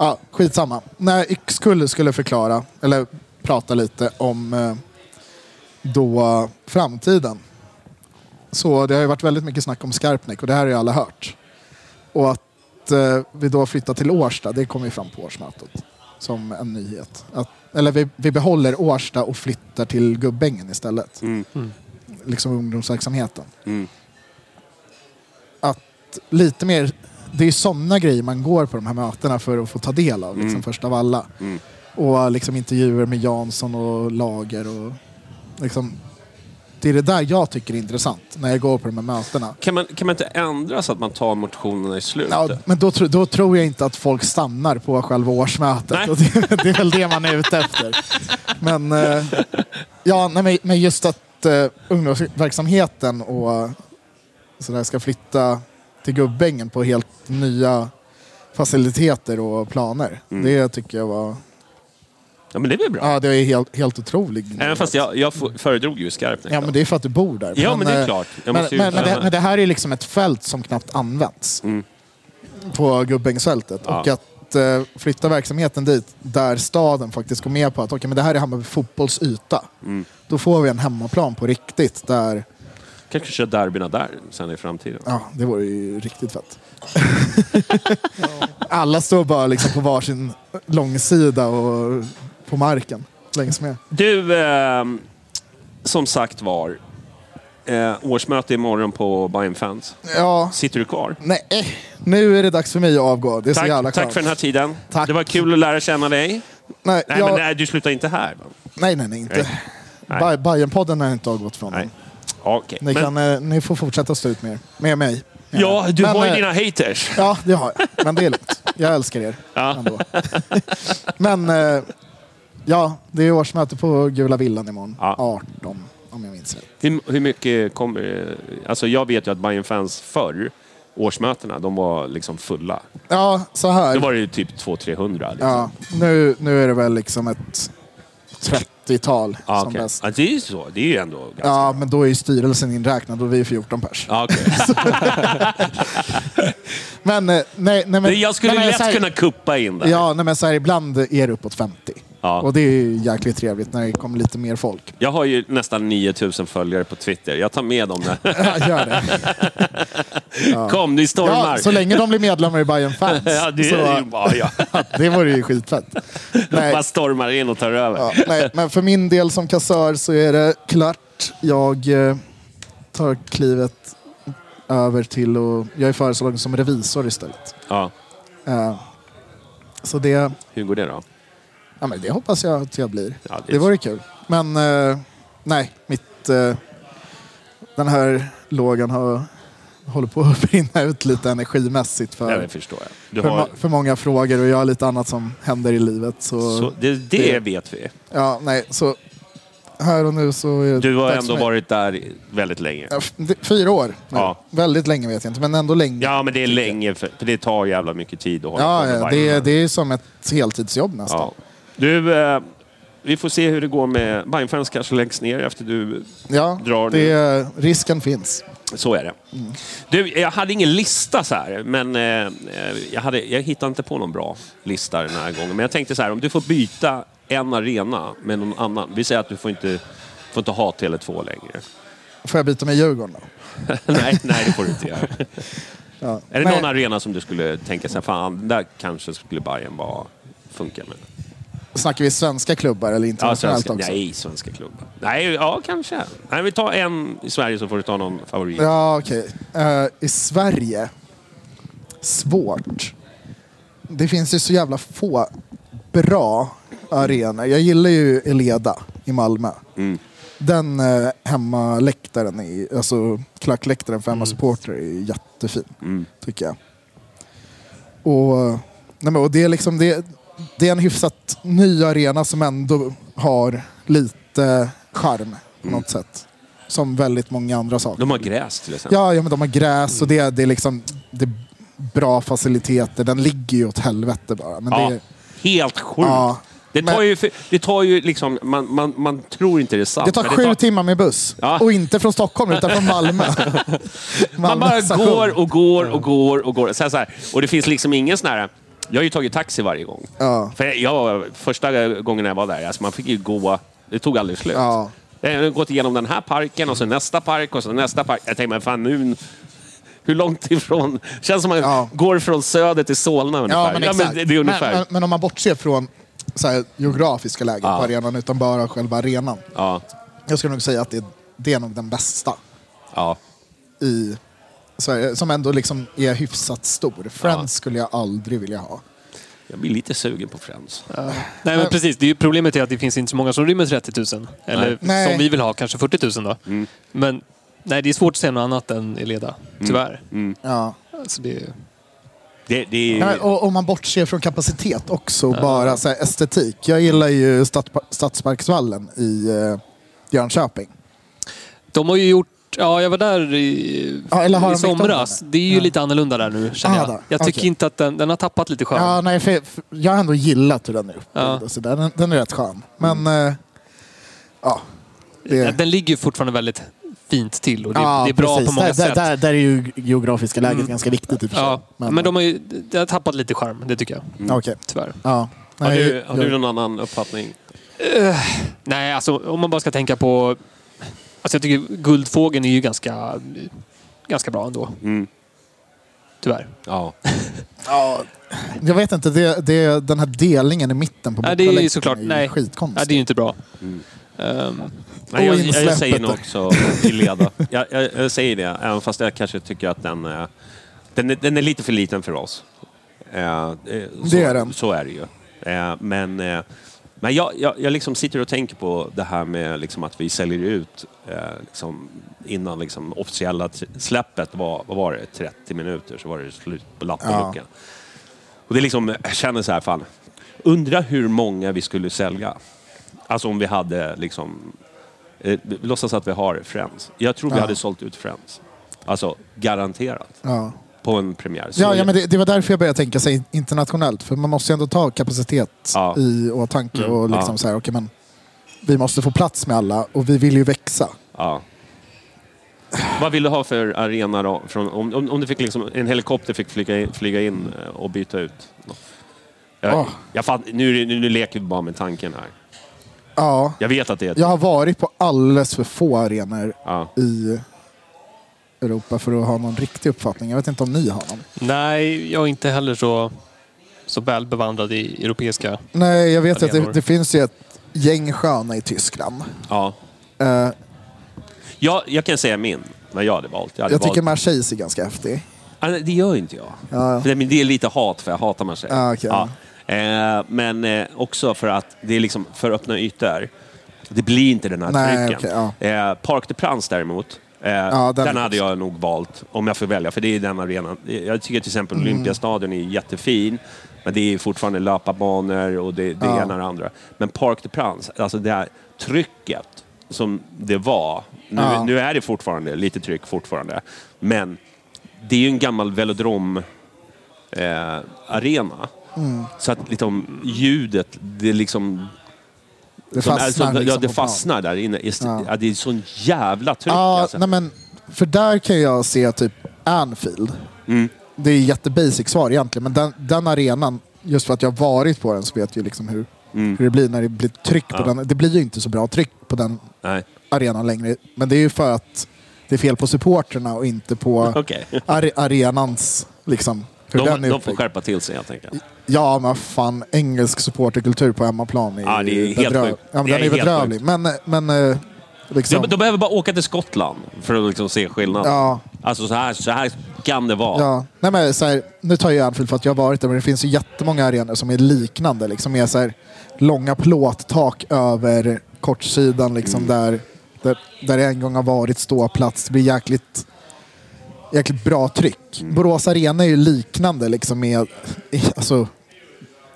Ja, skitsamma. När Yxkull skulle förklara, eller prata lite om eh, då framtiden. Så det har ju varit väldigt mycket snack om Skarpnäck och det här har ju alla hört. Och att eh, vi då flyttar till Årsta, det kom ju fram på årsmötet som en nyhet. Att, eller vi, vi behåller Årsta och flyttar till Gubbängen istället. Mm. Liksom ungdomsverksamheten. Mm. Att lite mer, det är sådana grejer man går på de här mötena för att få ta del av, liksom, Mm. först av alla. Mm. Och liksom intervjuer med Jansson och Lager och liksom det är det där jag tycker är intressant när jag går på de här mötena. Kan, man, kan man inte ändra så att man tar motionerna i slutet? Ja, men då, tro- då tror jag inte att folk stannar på själva årsmötet. Nej. Och det, det är väl det man är ute efter. Men, eh, ja, nej, men- just att uh, ungdomsverksamheten och så där ska flytta till Gubbängen på helt nya faciliteter och planer. Mm. Det tycker jag var... Ja, men det är väl bra? Ja, det är helt, helt otroligt. Även fast jag, jag föredrog ju Skarpnäck. Ja, då. men det är för att du bor där. Ja, men det är eh, klart. Men, måste ju- men, men, det, men det här är liksom ett fält som knappt används Mm. på Gubbängsfältet. Ja. Och att eh, flytta verksamheten dit, där staden faktiskt går med på att okay, men det här är Hammarby fotbolls yta. Mm. Då får vi en hemmaplan på riktigt. Där, Kanske kör derbyna där sen i framtiden. ja, det vore ju riktigt fett. Alla står bara liksom på varsin långsida och på marken längs med. Du, ehm, som sagt var. Eh, årsmöte imorgon på Bayern Fans. Ja, Sitter du kvar? nej, eh, nu är det dags för mig att avgå. Det är så jävla Tack, tack skönt. för den här tiden. Tack. Det var kul att lära känna dig. Nej, Nej, jag- men nej, du slutar inte här. va? nej, nej, nej, inte. Nej. Nej. Ba- Bajenpodden har inte avgått från Nej. Okej. Ni, Men, kan, eh, ni får fortsätta stå ut med er. Med mig. ja, du Men, har ju eh, dina haters. Ja, det har jag. Men det är lugnt. Jag älskar er Ja. ändå. Men eh, ja, det är årsmöte på Gula Villan imorgon. Ja. 18, om jag minns rätt. Hur, hur mycket kommer... Alltså jag vet ju att Bayern Fans förr, årsmötena, de var liksom fulla. Ja, så här. Då var det ju typ 200-300. Liksom. ja, nu, nu är det väl liksom ett 30-tal Ja, som okej. bäst. ja, det är ju så. Det är ju ändå ganska Ja, men då är ju styrelsen inräknad. Är vi 14 pers. Ja, okej. Men, eh, nej, nej, men, Jag skulle nej, lätt här- kunna kuppa in där. Ja, nej, men så här, ibland är det uppåt 50. Ja. Och det är ju jäkligt trevligt när det kommer lite mer folk. Jag har ju nästan 9000 följare på Twitter. Jag tar med dem där. Ja, gör det. Kom, ni stormar. Ja, så länge de blir medlemmar i Bayern Fans. Ja, det så, bara ja. det vore ju skitfett. Nej, Bara stormar in och tar över. ja, nej, men för min del som kassör så är det klart. Jag eh, tar klivet över till och jag är föreslagen som revisor istället. Ja. Eh, så det, Hur går det då? Ja, men det hoppas jag att jag blir. Ja, Det vore kul. Men eh, nej, mitt, eh, den här lågan har, håller på att brinna ut lite energimässigt för, det förstår jag. För, har, för många frågor och jag har lite annat som händer i livet. Så, så det, det det- vet vi. ja, nej, så här och nu så är det Du har ändå varit där väldigt länge. Ja, det- Fyra år nu. Ja. Väldigt länge vet jag inte, men ändå länge. Ja, men det är länge, för, för det tar jävla mycket tid att hålla Ja, på med ja, det, är- det är som ett heltidsjobb nästan. Ja. Du, eh, vi får se hur det går med Bajenfans kanske läggs ner efter du... Ja, Drar det, risken finns. Så är det. Mm. Du, jag hade ingen lista så här, men eh, jag, hade, jag hittade inte på någon bra lista den här gången. Men jag tänkte så här, om du får byta en arena med någon annan. Vi säger att du får inte, får inte ha Tele2 längre. Får jag byta med Djurgården då? nej, nej, det får du inte göra. Ja. Är det någon arena som du skulle tänka sig, fan, där kanske skulle Bayern vara, funka med? Snackar vi svenska klubbar eller Ja, internationellt svenska, också? nej, svenska klubbar. Nej, ja, kanske. Nej, vi tar en i Sverige så får du ta någon favorit. Ja, okej. Eh, I Sverige? Svårt. Det finns ju så jävla få bra arenor. Jag gillar ju Eleda i Malmö. Mm. Den eh, hemmaläktaren, i, alltså klackläktaren för hemmasupportrar är jättefin. Mm. Tycker jag. Och, nej men, och det är liksom det, det är en hyfsat ny arena som ändå har lite charm på Mm. något sätt. Som väldigt många andra saker. De har gräs till exempel. Ja, ja men de har gräs och det, det är liksom det är bra faciliteter. Den ligger ju åt helvete bara. Men Ja, det, helt sjukt. Ja, det, tar men- ju, det tar ju liksom, man, man, man tror inte det är sant. det tar sju timmar med buss. Ja. Och inte från Stockholm utan från Malmö. Man Malmö bara station. går och går och går och går. Så här, så här. Och det finns liksom ingen sån här... Jag har ju tagit taxi varje gång. Ja. För jag, första gången jag var där, alltså man fick ju gå... Det tog aldrig slut. Ja. Jag har gått igenom den här parken och så nästa park och så nästa park. Jag tänkte, men fan nu... Hur långt ifrån... Känns som man Ja. går från Söder till Solna ungefär. Ja, men exakt. det, det är ungefär. Men, men, men om man bortser från så här, geografiska läget Ja. på arenan utan bara själva arenan. Ja, Jag skulle nog säga att det, det är nog den bästa ja. i Sverige. Som ändå liksom är hyfsat stor. Friends skulle jag aldrig vilja ha. Jag blir lite sugen på Friends. Nej men precis, det är ju, problemet är att det finns inte så många som rymmer 30 000. Eller Nej. som vi vill ha, kanske 40 000 då. Mm. Men nej, det är svårt att säga något annat än Eleda, tyvärr. Ja. Alltså, det är, Det, det är... Nej, och om man bortser från kapacitet också, bara så här, estetik. Jag gillar ju Stadspa- Stadsparksvallen i eh, Jönköping. de har ju gjort, ja jag var där i, Ja, eller har i de somras. Det är ju Ja. lite annorlunda där nu känner Ah, jag. där. Jag tycker Okej. inte att den, den har tappat lite charm. Ja, nej, för, för, jag har ändå gillat hur den är uppbyggd. Ja. så där. Den, den är rätt skön. Men eh, ja, det, Den ligger ju fortfarande väldigt fint till och det, ja, det är bra precis. på många där, sätt. Där, där, är ju geografiska läget ganska viktigt i och för sig. ja, men, de har ju det har tappat lite charm, det tycker jag. Okej. Tyvärr. Ja. Har Nej, du, har jag- du någon annan uppfattning? Nej, alltså om man bara ska tänka på... Alltså jag tycker Guldfågeln är ju ganska, ganska bra ändå. Mm. Tyvärr. Ja. Ja, jag vet inte, det, det, den här delningen i mitten på Nej, det är såklart... är ju Nej, skitkonstigt. nej, det är ju inte bra. Mm. Ehm, Nej, jag, jag, säger nog också i leda. Jag, jag, jag säger det, även fast jag kanske tycker att den, är- den, är, den är lite för liten för oss. Eh, eh, så, Det är den. Så är det ju. Eh, men eh, men jag, jag, jag liksom sitter och tänker på det här med liksom att vi säljer ut eh, liksom, innan liksom officiella släppet var, vad var det, 30 minuter så var det slut på lappen Ja. luckan. Och det liksom, jag känner så här, fan, undra hur många vi skulle sälja. Alltså om vi hade liksom, eh, låtsas att vi har Friends. Jag tror vi Ja. hade sålt ut Friends. Alltså garanterat. Ja. På en premiär. Så Ja, ja, men det, det var därför jag började tänka sig internationellt. För man måste ju ändå ta kapacitet Ja. i åtanke. Mm, Och liksom ja. så här, okej, men vi måste få plats med alla och vi vill ju växa. Ja. Vad vill du ha för arena då? Från, om, om, om du fick liksom, en helikopter fick flyga in, flyga in eh, och byta ut? Jag, Åh. jag fatt, nu, nu, nu leker vi bara med tanken här. Ja, Jag vet att det är... ett- jag har varit på alldeles för få arenor Ja. i Europa för att ha någon riktig uppfattning. Jag vet inte om ni har någon. nej, jag är inte heller så, så väl bevandrad i europeiska... Nej, jag vet att det, Arenor. det finns ju ett gäng sköna i Tyskland. Ja. Eh, Jag, jag kan säga min, vad jag hade valt. Jag, hade jag tycker valt... Marseille är ganska häftig. Ah, nej, det gör inte jag. Ja. För det, är lite hat, för jag hatar Marseille. Ah, okej. Eh, men eh, också för att det är liksom för öppna ytor. Det blir inte den här Nej, trycken. okej, eh, Parc de Prince däremot, eh, Ja, den den, hade jag nog valt om jag får välja, för det är den arenan. Jag tycker till exempel Mm. Olympiastadion är jättefin, men det är fortfarande löparbanor och det, det Ja. ena och det andra. Men Parc de Prince, alltså det här trycket som det var, nu, Ja. nu är det fortfarande lite tryck fortfarande, men det är ju en gammal velodrom eh, arena. Mm. Så att liksom, ljudet, det liksom... Det som är fastnar så, ja, liksom det på plan. fastnar där inne. Ja. Ja. det är sån jävla tryck Ja, alltså. nej men, för där kan jag se typ Anfield. Mm. Det är jättebasic svar egentligen, men den, den arenan, just för att jag har varit på den så vet jag liksom hur hur det blir när det blir tryck på Ja. den. Det blir ju inte så bra tryck på den Nej. arenan längre. Men det är ju för att det är fel på supporterna och inte på Okej. are arenans, liksom, hur De, är de får skärpa till sig helt enkelt. Ja, men fan. Engelsk supporterkultur på hemmaplan är, Ja, det är helt bedröv-. Ja, men Det den är är bedrövlig. Men, men eh, liksom... De, behöver bara åka till Skottland för att liksom se skillnaden. Ja. Alltså så här, så här kan det vara. Ja, nej men så här, nu tar jag Anfield för att jag har varit där, men det finns ju jättemånga arenor som är liknande. Liksom, med så här, långa plåttak över kortsidan, liksom, där, där, där det en gång har varit ståplats. Det blir jäkligt, jäkligt bra tryck. Borås Arena är ju liknande liksom, med, i, alltså,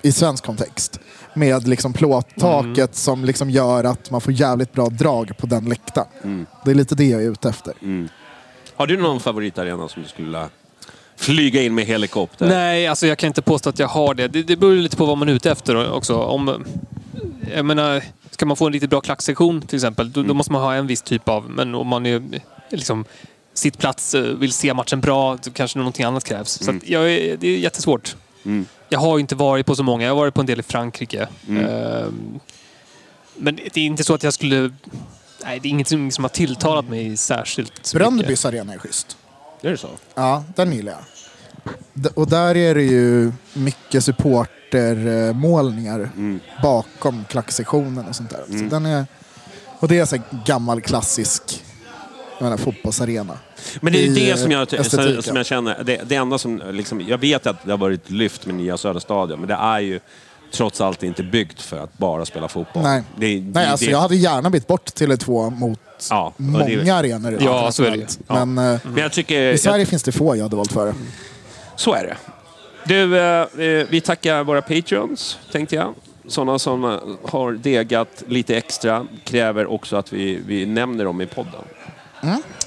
i svensk kontext. Med liksom, plåttaket som liksom, gör att man får jävligt bra drag på den läktaren. Det är lite det jag är ute efter. Har du någon favoritarena som du skulle vilja flyga in med helikopter? Nej, alltså jag kan inte påstå att jag har det. Det, det beror lite på vad man är ute efter också. Om, jag menar, ska man få en riktigt bra klacksektion till exempel, då, då måste man ha en viss typ av... Men om man är liksom sittplats, eh, vill se matchen bra, kanske någonting annat krävs. Så att jag är, det är jättesvårt. Jag har ju inte varit på så många. Jag har varit på en del i Frankrike. Ehm, men det är inte så att jag skulle... Nej, det är ingenting som har tilltalat mig särskilt mycket. Bröndbys arena är schysst. Är det så? Ja, den gillar jag. Och där är det ju mycket supportermålningar bakom klacksektionen och sånt där. Så den är, och det är så gammal klassisk jag menar, fotbollsarena. Men det är ju det som jag, estetiken. som jag känner, det, det enda som liksom, jag vet att det har varit lyft med nya Södra Stadion, men det är ju trots allt inte byggt för att bara spela fotboll. Nej, Det, det, Nej alltså, det, jag hade gärna bytt bort Tele2 mot Ja, många det- arenor Ja, så är det internationellt. Men eh, Men jag tycker... i Sverige finns det få jag hade valt före. Så är det. Du, eh, eh, vi tackar våra patreons, tänkte jag. Sådana som eh, har degat lite extra kräver också att vi, vi nämner dem i podden.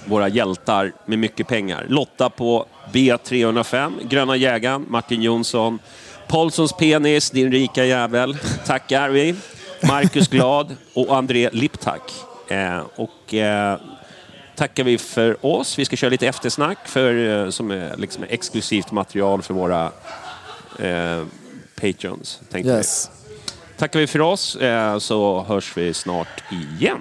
Våra hjältar med mycket pengar. Lotta på B305, Gröna jägaren, Martin Jonsson, Paulssons penis, din rika jävel. Tackar vi. Marcus Glad och André Liptak. Eh, och eh, tackar vi för oss. Vi ska köra lite eftersnack för, eh, som är liksom exklusivt material för våra eh, patrons. tänkte Yes. vi. Tackar vi för oss eh, så hörs vi snart igen.